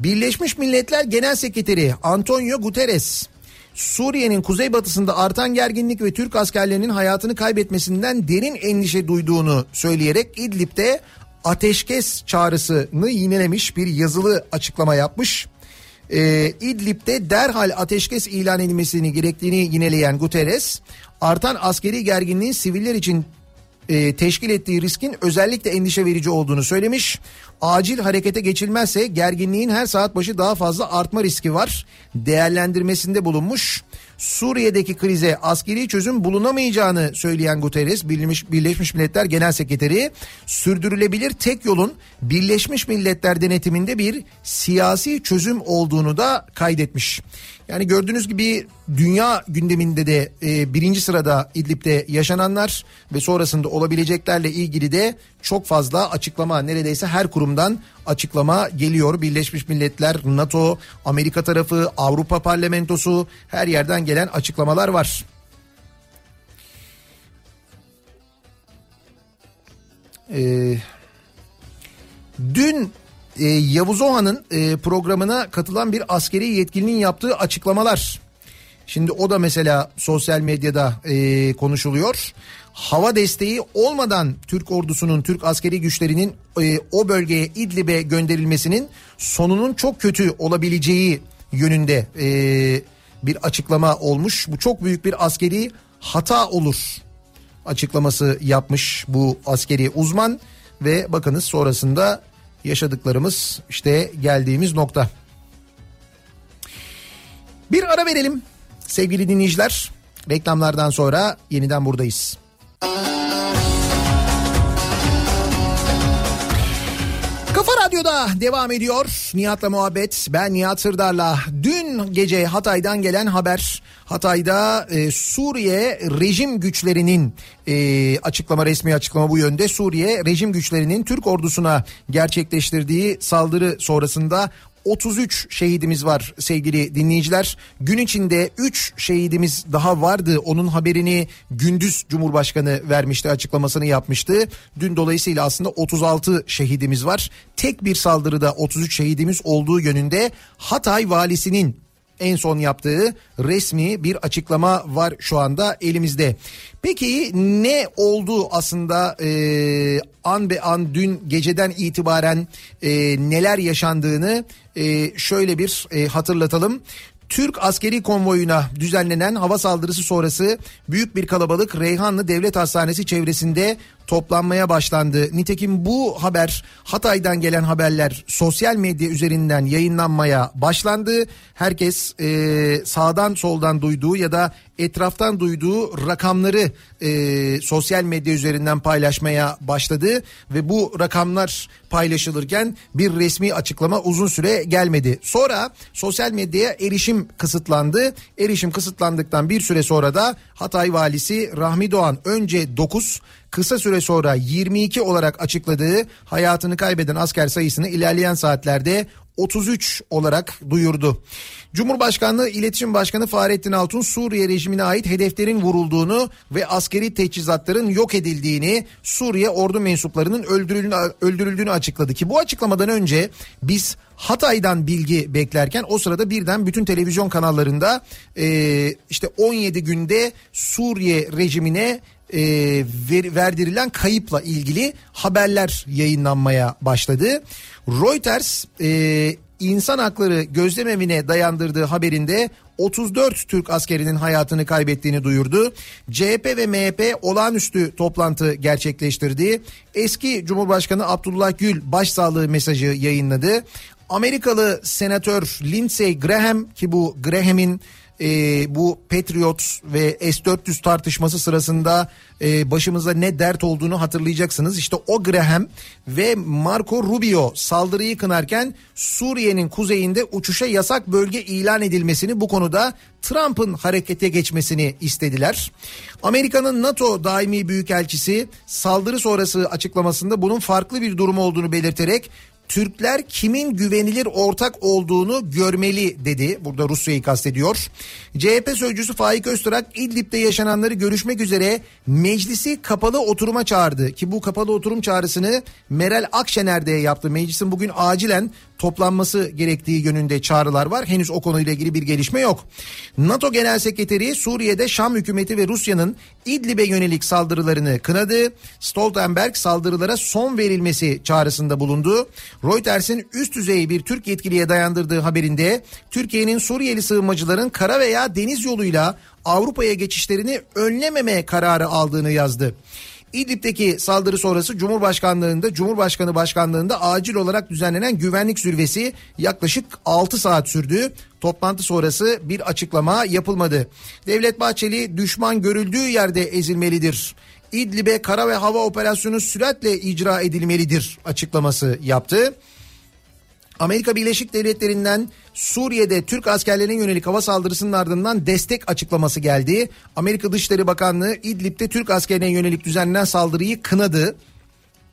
Speaker 1: Birleşmiş Milletler Genel Sekreteri Antonio Guterres Suriye'nin kuzeybatısında artan gerginlik ve Türk askerlerinin hayatını kaybetmesinden derin endişe duyduğunu söyleyerek İdlib'de ateşkes çağrısını yinelemiş bir yazılı açıklama yapmış. Ee, İdlib'de derhal ateşkes ilan edilmesini gerektiğini yineleyen Guterres, artan askeri gerginliğin siviller için e, teşkil ettiği riskin özellikle endişe verici olduğunu söylemiş. Acil harekete geçilmezse gerginliğin her saat başı daha fazla artma riski var. Değerlendirmesinde bulunmuş. Suriye'deki krize askeri çözüm bulunamayacağını söyleyen Guterres, Birleşmiş, Birleşmiş Milletler Genel Sekreteri, sürdürülebilir tek yolun Birleşmiş Milletler denetiminde bir siyasi çözüm olduğunu da kaydetmiş. Yani gördüğünüz gibi dünya gündeminde de e, birinci sırada İdlib'de yaşananlar ve sonrasında olabileceklerle ilgili de çok fazla açıklama neredeyse her kurumdan açıklama geliyor. Birleşmiş Milletler, NATO, Amerika tarafı, Avrupa Parlamentosu her yerden gelen açıklamalar var. Ee, dün e, Yavuz Oha'nın e, programına katılan bir askeri yetkilinin yaptığı açıklamalar. Şimdi o da mesela sosyal medyada e, konuşuluyor. Hava desteği olmadan Türk ordusunun, Türk askeri güçlerinin e, o bölgeye İdlib'e gönderilmesinin sonunun çok kötü olabileceği yönünde e, bir açıklama olmuş. Bu çok büyük bir askeri hata olur açıklaması yapmış bu askeri uzman ve bakınız sonrasında yaşadıklarımız işte geldiğimiz nokta. Bir ara verelim sevgili dinleyiciler. Reklamlardan sonra yeniden buradayız. Kafa Radyo'da devam ediyor. Nihat'la muhabbet. Ben Nihat Sırdar'la. Dün gece Hatay'dan gelen haber. Hatay'da e, Suriye rejim güçlerinin e, açıklama resmi açıklama bu yönde. Suriye rejim güçlerinin Türk ordusuna gerçekleştirdiği saldırı sonrasında 33 şehidimiz var sevgili dinleyiciler. Gün içinde 3 şehidimiz daha vardı. Onun haberini gündüz Cumhurbaşkanı vermişti, açıklamasını yapmıştı. Dün dolayısıyla aslında 36 şehidimiz var. Tek bir saldırıda 33 şehidimiz olduğu yönünde Hatay valisinin en son yaptığı resmi bir açıklama var şu anda elimizde. Peki ne oldu aslında e, an be an dün geceden itibaren e, neler yaşandığını e, şöyle bir e, hatırlatalım. Türk askeri konvoyuna düzenlenen hava saldırısı sonrası büyük bir kalabalık Reyhanlı Devlet Hastanesi çevresinde toplanmaya başlandı. Nitekim bu haber Hatay'dan gelen haberler sosyal medya üzerinden yayınlanmaya başlandı. Herkes e, sağdan soldan duyduğu ya da etraftan duyduğu rakamları e, sosyal medya üzerinden paylaşmaya başladı ve bu rakamlar paylaşılırken bir resmi açıklama uzun süre gelmedi. Sonra sosyal medyaya erişim kısıtlandı. Erişim kısıtlandıktan bir süre sonra da Hatay valisi Rahmi Doğan önce 9 kısa süre sonra 22 olarak açıkladığı hayatını kaybeden asker sayısını ilerleyen saatlerde 33 olarak duyurdu. Cumhurbaşkanlığı İletişim Başkanı Fahrettin Altun Suriye rejimine ait hedeflerin vurulduğunu ve askeri teçhizatların yok edildiğini Suriye ordu mensuplarının öldürüldüğünü, açıkladı ki bu açıklamadan önce biz Hatay'dan bilgi beklerken o sırada birden bütün televizyon kanallarında e, işte 17 günde Suriye rejimine e, ver, verdirilen kayıpla ilgili haberler yayınlanmaya başladı. Reuters e, insan hakları gözlemevine dayandırdığı haberinde 34 Türk askerinin hayatını kaybettiğini duyurdu. CHP ve MHP olağanüstü toplantı gerçekleştirdi. Eski Cumhurbaşkanı Abdullah Gül başsağlığı mesajı yayınladı. Amerikalı senatör Lindsey Graham ki bu Graham'in e, bu Patriot ve S-400 tartışması sırasında e, başımıza ne dert olduğunu hatırlayacaksınız. İşte o Graham ve Marco Rubio saldırıyı kınarken Suriye'nin kuzeyinde uçuşa yasak bölge ilan edilmesini bu konuda Trump'ın harekete geçmesini istediler. Amerika'nın NATO daimi büyükelçisi saldırı sonrası açıklamasında bunun farklı bir durum olduğunu belirterek Türkler kimin güvenilir ortak olduğunu görmeli dedi. Burada Rusya'yı kastediyor. CHP sözcüsü Faik Öztürk İdlib'de yaşananları görüşmek üzere meclisi kapalı oturuma çağırdı. Ki bu kapalı oturum çağrısını Meral Akşener de yaptı. Meclisin bugün acilen toplanması gerektiği yönünde çağrılar var. Henüz o konuyla ilgili bir gelişme yok. NATO Genel Sekreteri Suriye'de Şam hükümeti ve Rusya'nın İdlib'e yönelik saldırılarını kınadı. Stoltenberg saldırılara son verilmesi çağrısında bulundu. Reuters'in üst düzey bir Türk yetkiliye dayandırdığı haberinde Türkiye'nin Suriyeli sığınmacıların kara veya deniz yoluyla Avrupa'ya geçişlerini önlememe kararı aldığını yazdı. İdlib'deki saldırı sonrası Cumhurbaşkanlığında Cumhurbaşkanı başkanlığında acil olarak düzenlenen güvenlik zirvesi yaklaşık 6 saat sürdü. Toplantı sonrası bir açıklama yapılmadı. Devlet Bahçeli düşman görüldüğü yerde ezilmelidir. İdlib'e kara ve hava operasyonu süratle icra edilmelidir açıklaması yaptı. Amerika Birleşik Devletleri'nden Suriye'de Türk askerlerine yönelik hava saldırısının ardından destek açıklaması geldi. Amerika Dışişleri Bakanlığı İdlib'de Türk askerine yönelik düzenlenen saldırıyı kınadı.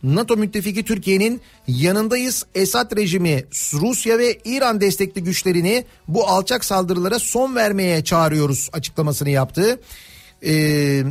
Speaker 1: NATO müttefiki Türkiye'nin yanındayız. Esad rejimi Rusya ve İran destekli güçlerini bu alçak saldırılara son vermeye çağırıyoruz açıklamasını yaptı. Ee,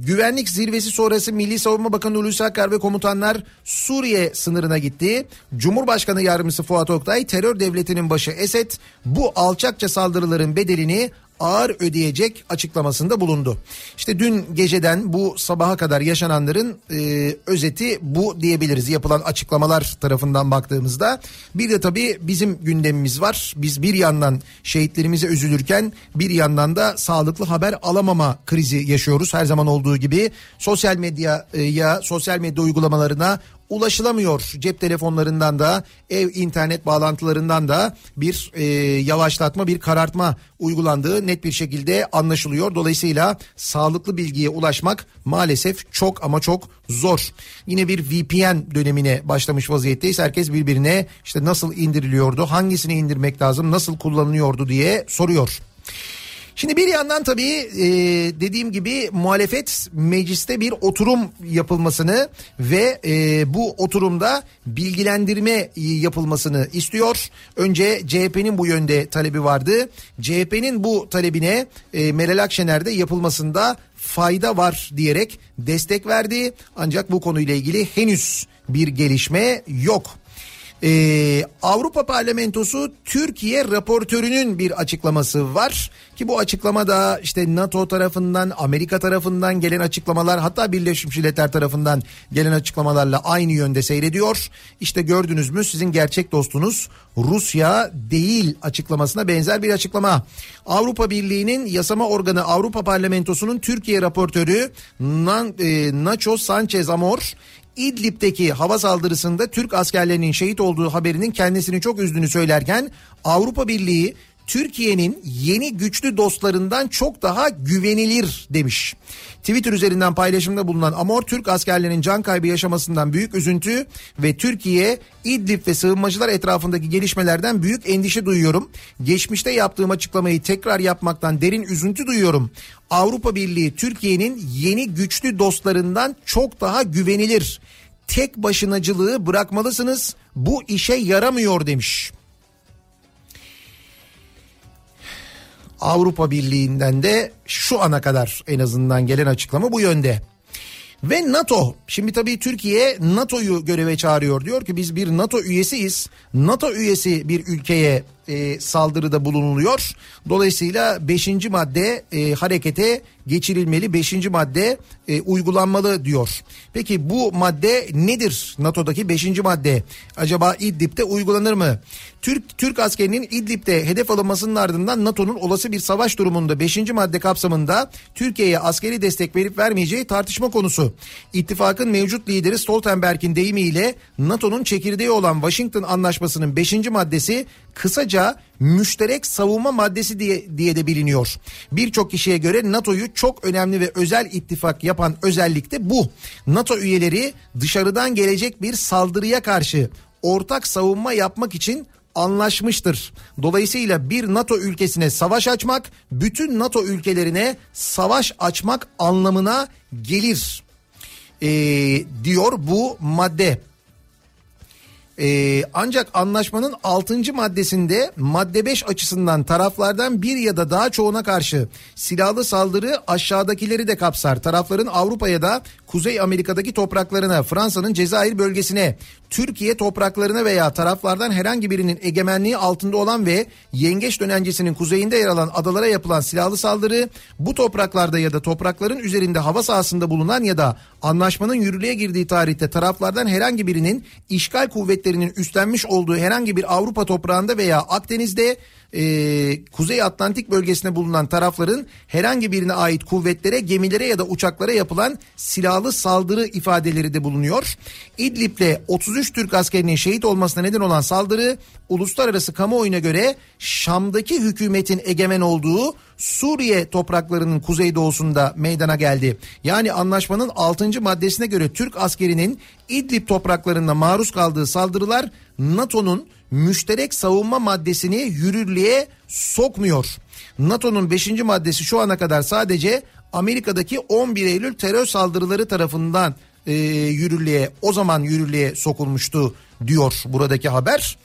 Speaker 1: Güvenlik zirvesi sonrası Milli Savunma Bakanı Hulusi Akar ve komutanlar Suriye sınırına gitti. Cumhurbaşkanı Yardımcısı Fuat Oktay terör devletinin başı Esed bu alçakça saldırıların bedelini ağır ödeyecek açıklamasında bulundu. İşte dün geceden bu sabaha kadar yaşananların e, özeti bu diyebiliriz yapılan açıklamalar tarafından baktığımızda. Bir de tabii bizim gündemimiz var. Biz bir yandan şehitlerimize üzülürken bir yandan da sağlıklı haber alamama krizi yaşıyoruz. Her zaman olduğu gibi sosyal medyaya, sosyal medya uygulamalarına ulaşılamıyor. Cep telefonlarından da ev internet bağlantılarından da bir e, yavaşlatma bir karartma uygulandığı net bir şekilde anlaşılıyor. Dolayısıyla sağlıklı bilgiye ulaşmak maalesef çok ama çok zor. Yine bir VPN dönemine başlamış vaziyetteyiz. Herkes birbirine işte nasıl indiriliyordu, hangisini indirmek lazım, nasıl kullanılıyordu diye soruyor. Şimdi bir yandan tabii e, dediğim gibi muhalefet mecliste bir oturum yapılmasını ve e, bu oturumda bilgilendirme yapılmasını istiyor. Önce CHP'nin bu yönde talebi vardı. CHP'nin bu talebine e, Meral Akşener de yapılmasında fayda var diyerek destek verdi. Ancak bu konuyla ilgili henüz bir gelişme yok. Ee, Avrupa Parlamentosu Türkiye raportörünün bir açıklaması var ki bu açıklama da işte NATO tarafından Amerika tarafından gelen açıklamalar hatta Birleşmiş Milletler tarafından gelen açıklamalarla aynı yönde seyrediyor. İşte gördünüz mü sizin gerçek dostunuz Rusya değil açıklamasına benzer bir açıklama. Avrupa Birliği'nin yasama organı Avrupa Parlamentosu'nun Türkiye raportörü e, Nacho Sanchez Amor İdlib'deki hava saldırısında Türk askerlerinin şehit olduğu haberinin kendisini çok üzdüğünü söylerken Avrupa Birliği Türkiye'nin yeni güçlü dostlarından çok daha güvenilir demiş. Twitter üzerinden paylaşımda bulunan Amor Türk askerlerinin can kaybı yaşamasından büyük üzüntü ve Türkiye İdlib ve sığınmacılar etrafındaki gelişmelerden büyük endişe duyuyorum. Geçmişte yaptığım açıklamayı tekrar yapmaktan derin üzüntü duyuyorum. Avrupa Birliği Türkiye'nin yeni güçlü dostlarından çok daha güvenilir. Tek başınacılığı bırakmalısınız. Bu işe yaramıyor demiş. Avrupa Birliği'nden de şu ana kadar en azından gelen açıklama bu yönde. Ve NATO şimdi tabii Türkiye NATO'yu göreve çağırıyor diyor ki biz bir NATO üyesiyiz. NATO üyesi bir ülkeye e, saldırıda bulunuluyor. Dolayısıyla 5. madde e, harekete geçirilmeli 5. madde e, uygulanmalı diyor. Peki bu madde nedir? NATO'daki 5. madde acaba İdlib'de uygulanır mı? Türk Türk askerinin İdlib'de hedef alınmasının ardından NATO'nun olası bir savaş durumunda 5. madde kapsamında Türkiye'ye askeri destek verip vermeyeceği tartışma konusu. İttifakın mevcut lideri Stoltenberg'in deyimiyle NATO'nun çekirdeği olan Washington Anlaşması'nın 5. maddesi kısaca müşterek savunma maddesi diye, diye de biliniyor. Birçok kişiye göre NATO'yu çok önemli ve özel ittifak yapan özellik de bu. NATO üyeleri dışarıdan gelecek bir saldırıya karşı ortak savunma yapmak için anlaşmıştır. Dolayısıyla bir NATO ülkesine savaş açmak bütün NATO ülkelerine savaş açmak anlamına gelir ee, diyor bu madde. Ee, ancak anlaşmanın 6. maddesinde madde 5 açısından taraflardan bir ya da daha çoğuna karşı silahlı saldırı aşağıdakileri de kapsar. Tarafların Avrupa'ya da Kuzey Amerika'daki topraklarına, Fransa'nın Cezayir bölgesine, Türkiye topraklarına veya taraflardan herhangi birinin egemenliği altında olan ve Yengeç dönencesinin kuzeyinde yer alan adalara yapılan silahlı saldırı bu topraklarda ya da toprakların üzerinde hava sahasında bulunan ya da anlaşmanın yürürlüğe girdiği tarihte taraflardan herhangi birinin işgal kuvvetlerinin üstlenmiş olduğu herhangi bir Avrupa toprağında veya Akdeniz'de e, Kuzey Atlantik bölgesinde bulunan tarafların herhangi birine ait kuvvetlere, gemilere ya da uçaklara yapılan silahlı saldırı ifadeleri de bulunuyor. İdlib'le 33 Türk askerinin şehit olmasına neden olan saldırı uluslararası kamuoyuna göre Şam'daki hükümetin egemen olduğu Suriye topraklarının kuzeydoğusunda meydana geldi. Yani anlaşmanın 6. maddesine göre Türk askerinin İdlib topraklarında maruz kaldığı saldırılar NATO'nun müşterek savunma maddesini yürürlüğe sokmuyor. NATO'nun 5. maddesi şu ana kadar sadece Amerika'daki 11 Eylül terör saldırıları tarafından e, yürürlüğe o zaman yürürlüğe sokulmuştu diyor buradaki haber.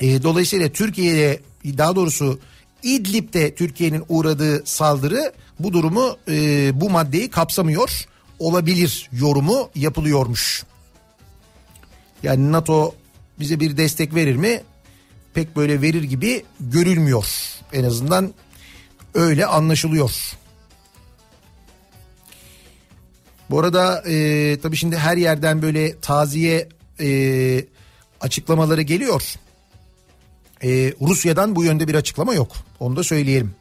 Speaker 1: E, dolayısıyla Türkiye'ye daha doğrusu İdlib'de Türkiye'nin uğradığı saldırı bu durumu e, bu maddeyi kapsamıyor olabilir yorumu yapılıyormuş. Yani NATO bize bir destek verir mi? Pek böyle verir gibi görülmüyor. En azından öyle anlaşılıyor. Bu arada e, tabii şimdi her yerden böyle taziye e, açıklamaları geliyor. E, Rusya'dan bu yönde bir açıklama yok. Onu da söyleyelim.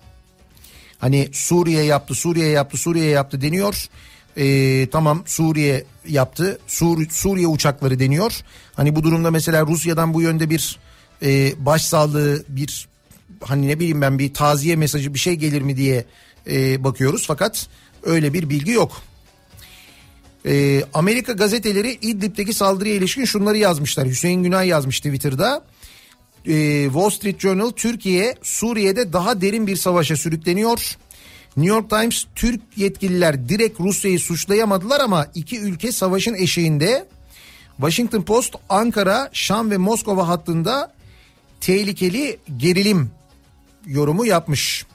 Speaker 1: Hani Suriye yaptı, Suriye yaptı, Suriye yaptı deniyor. E, tamam Suriye yaptı, Sur Suriye uçakları deniyor. Hani bu durumda mesela Rusya'dan bu yönde bir e, başsağlığı, bir hani ne bileyim ben bir taziye mesajı bir şey gelir mi diye e, bakıyoruz. Fakat öyle bir bilgi yok. E, Amerika gazeteleri İdlib'deki saldırıya ilişkin şunları yazmışlar. Hüseyin Günay yazmış Twitter'da. E, Wall Street Journal Türkiye Suriye'de daha derin bir savaşa sürükleniyor. New York Times Türk yetkililer direkt Rusya'yı suçlayamadılar ama iki ülke savaşın eşiğinde. Washington Post Ankara, Şam ve Moskova hattında tehlikeli gerilim yorumu yapmış.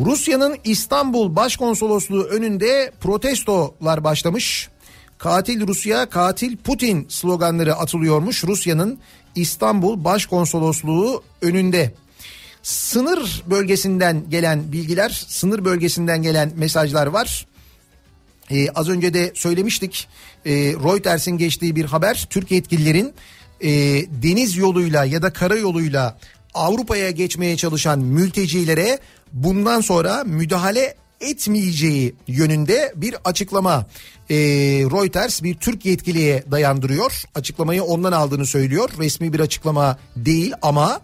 Speaker 1: Rusya'nın İstanbul Başkonsolosluğu önünde protestolar başlamış. Katil Rusya, katil Putin sloganları atılıyormuş Rusya'nın İstanbul Başkonsolosluğu önünde. Sınır bölgesinden gelen bilgiler, sınır bölgesinden gelen mesajlar var. Ee, az önce de söylemiştik. Ee, Reuters'in geçtiği bir haber. Türk yetkililerin e, deniz yoluyla ya da kara yoluyla Avrupa'ya geçmeye çalışan mültecilere bundan sonra müdahale etmeyeceği yönünde bir açıklama e, Reuters bir Türk yetkiliye dayandırıyor. Açıklamayı ondan aldığını söylüyor. Resmi bir açıklama değil ama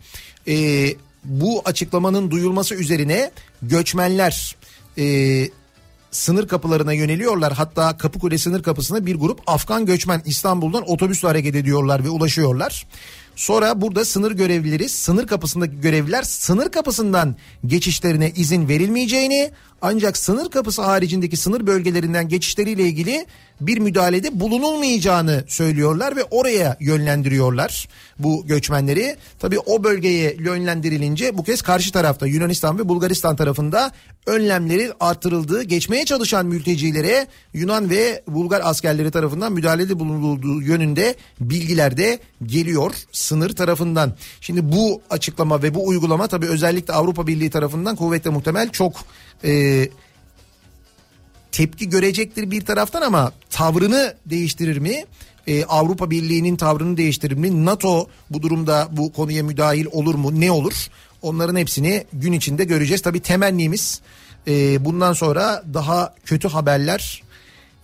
Speaker 1: e, bu açıklamanın duyulması üzerine göçmenler e, sınır kapılarına yöneliyorlar. Hatta Kapıkule sınır kapısına bir grup Afgan göçmen İstanbul'dan otobüsle hareket ediyorlar ve ulaşıyorlar. Sonra burada sınır görevlileri, sınır kapısındaki görevliler sınır kapısından geçişlerine izin verilmeyeceğini ancak sınır kapısı haricindeki sınır bölgelerinden geçişleriyle ilgili bir müdahalede bulunulmayacağını söylüyorlar ve oraya yönlendiriyorlar bu göçmenleri. Tabii o bölgeye yönlendirilince bu kez karşı tarafta Yunanistan ve Bulgaristan tarafında önlemleri artırıldığı, geçmeye çalışan mültecilere Yunan ve Bulgar askerleri tarafından müdahalede bulunulduğu yönünde bilgiler de geliyor sınır tarafından. Şimdi bu açıklama ve bu uygulama tabii özellikle Avrupa Birliği tarafından kuvvetle muhtemel çok e, tepki görecektir bir taraftan ama tavrını değiştirir mi? Ee, Avrupa Birliği'nin tavrını değiştirir mi? NATO bu durumda bu konuya müdahil olur mu? Ne olur? Onların hepsini gün içinde göreceğiz. Tabii temennimiz e, bundan sonra daha kötü haberler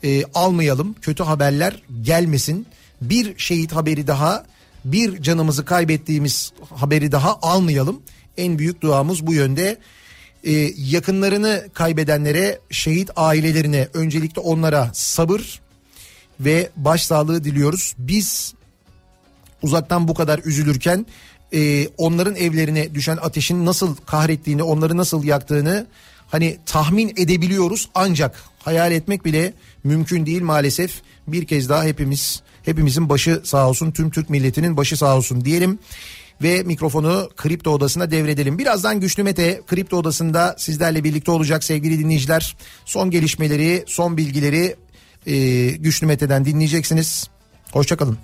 Speaker 1: e, almayalım. Kötü haberler gelmesin. Bir şehit haberi daha, bir canımızı kaybettiğimiz haberi daha almayalım. En büyük duamız bu yönde e, yakınlarını kaybedenlere, şehit ailelerine öncelikle onlara sabır ve başsağlığı diliyoruz. Biz uzaktan bu kadar üzülürken e, onların evlerine düşen ateşin nasıl kahrettiğini, onları nasıl yaktığını hani tahmin edebiliyoruz ancak hayal etmek bile mümkün değil maalesef. Bir kez daha hepimiz hepimizin başı sağ olsun tüm Türk milletinin başı sağ olsun diyelim ve mikrofonu Kripto Odası'na devredelim. Birazdan Güçlü Mete Kripto Odası'nda sizlerle birlikte olacak sevgili dinleyiciler. Son gelişmeleri, son bilgileri e, Güçlü Mete'den dinleyeceksiniz. Hoşçakalın.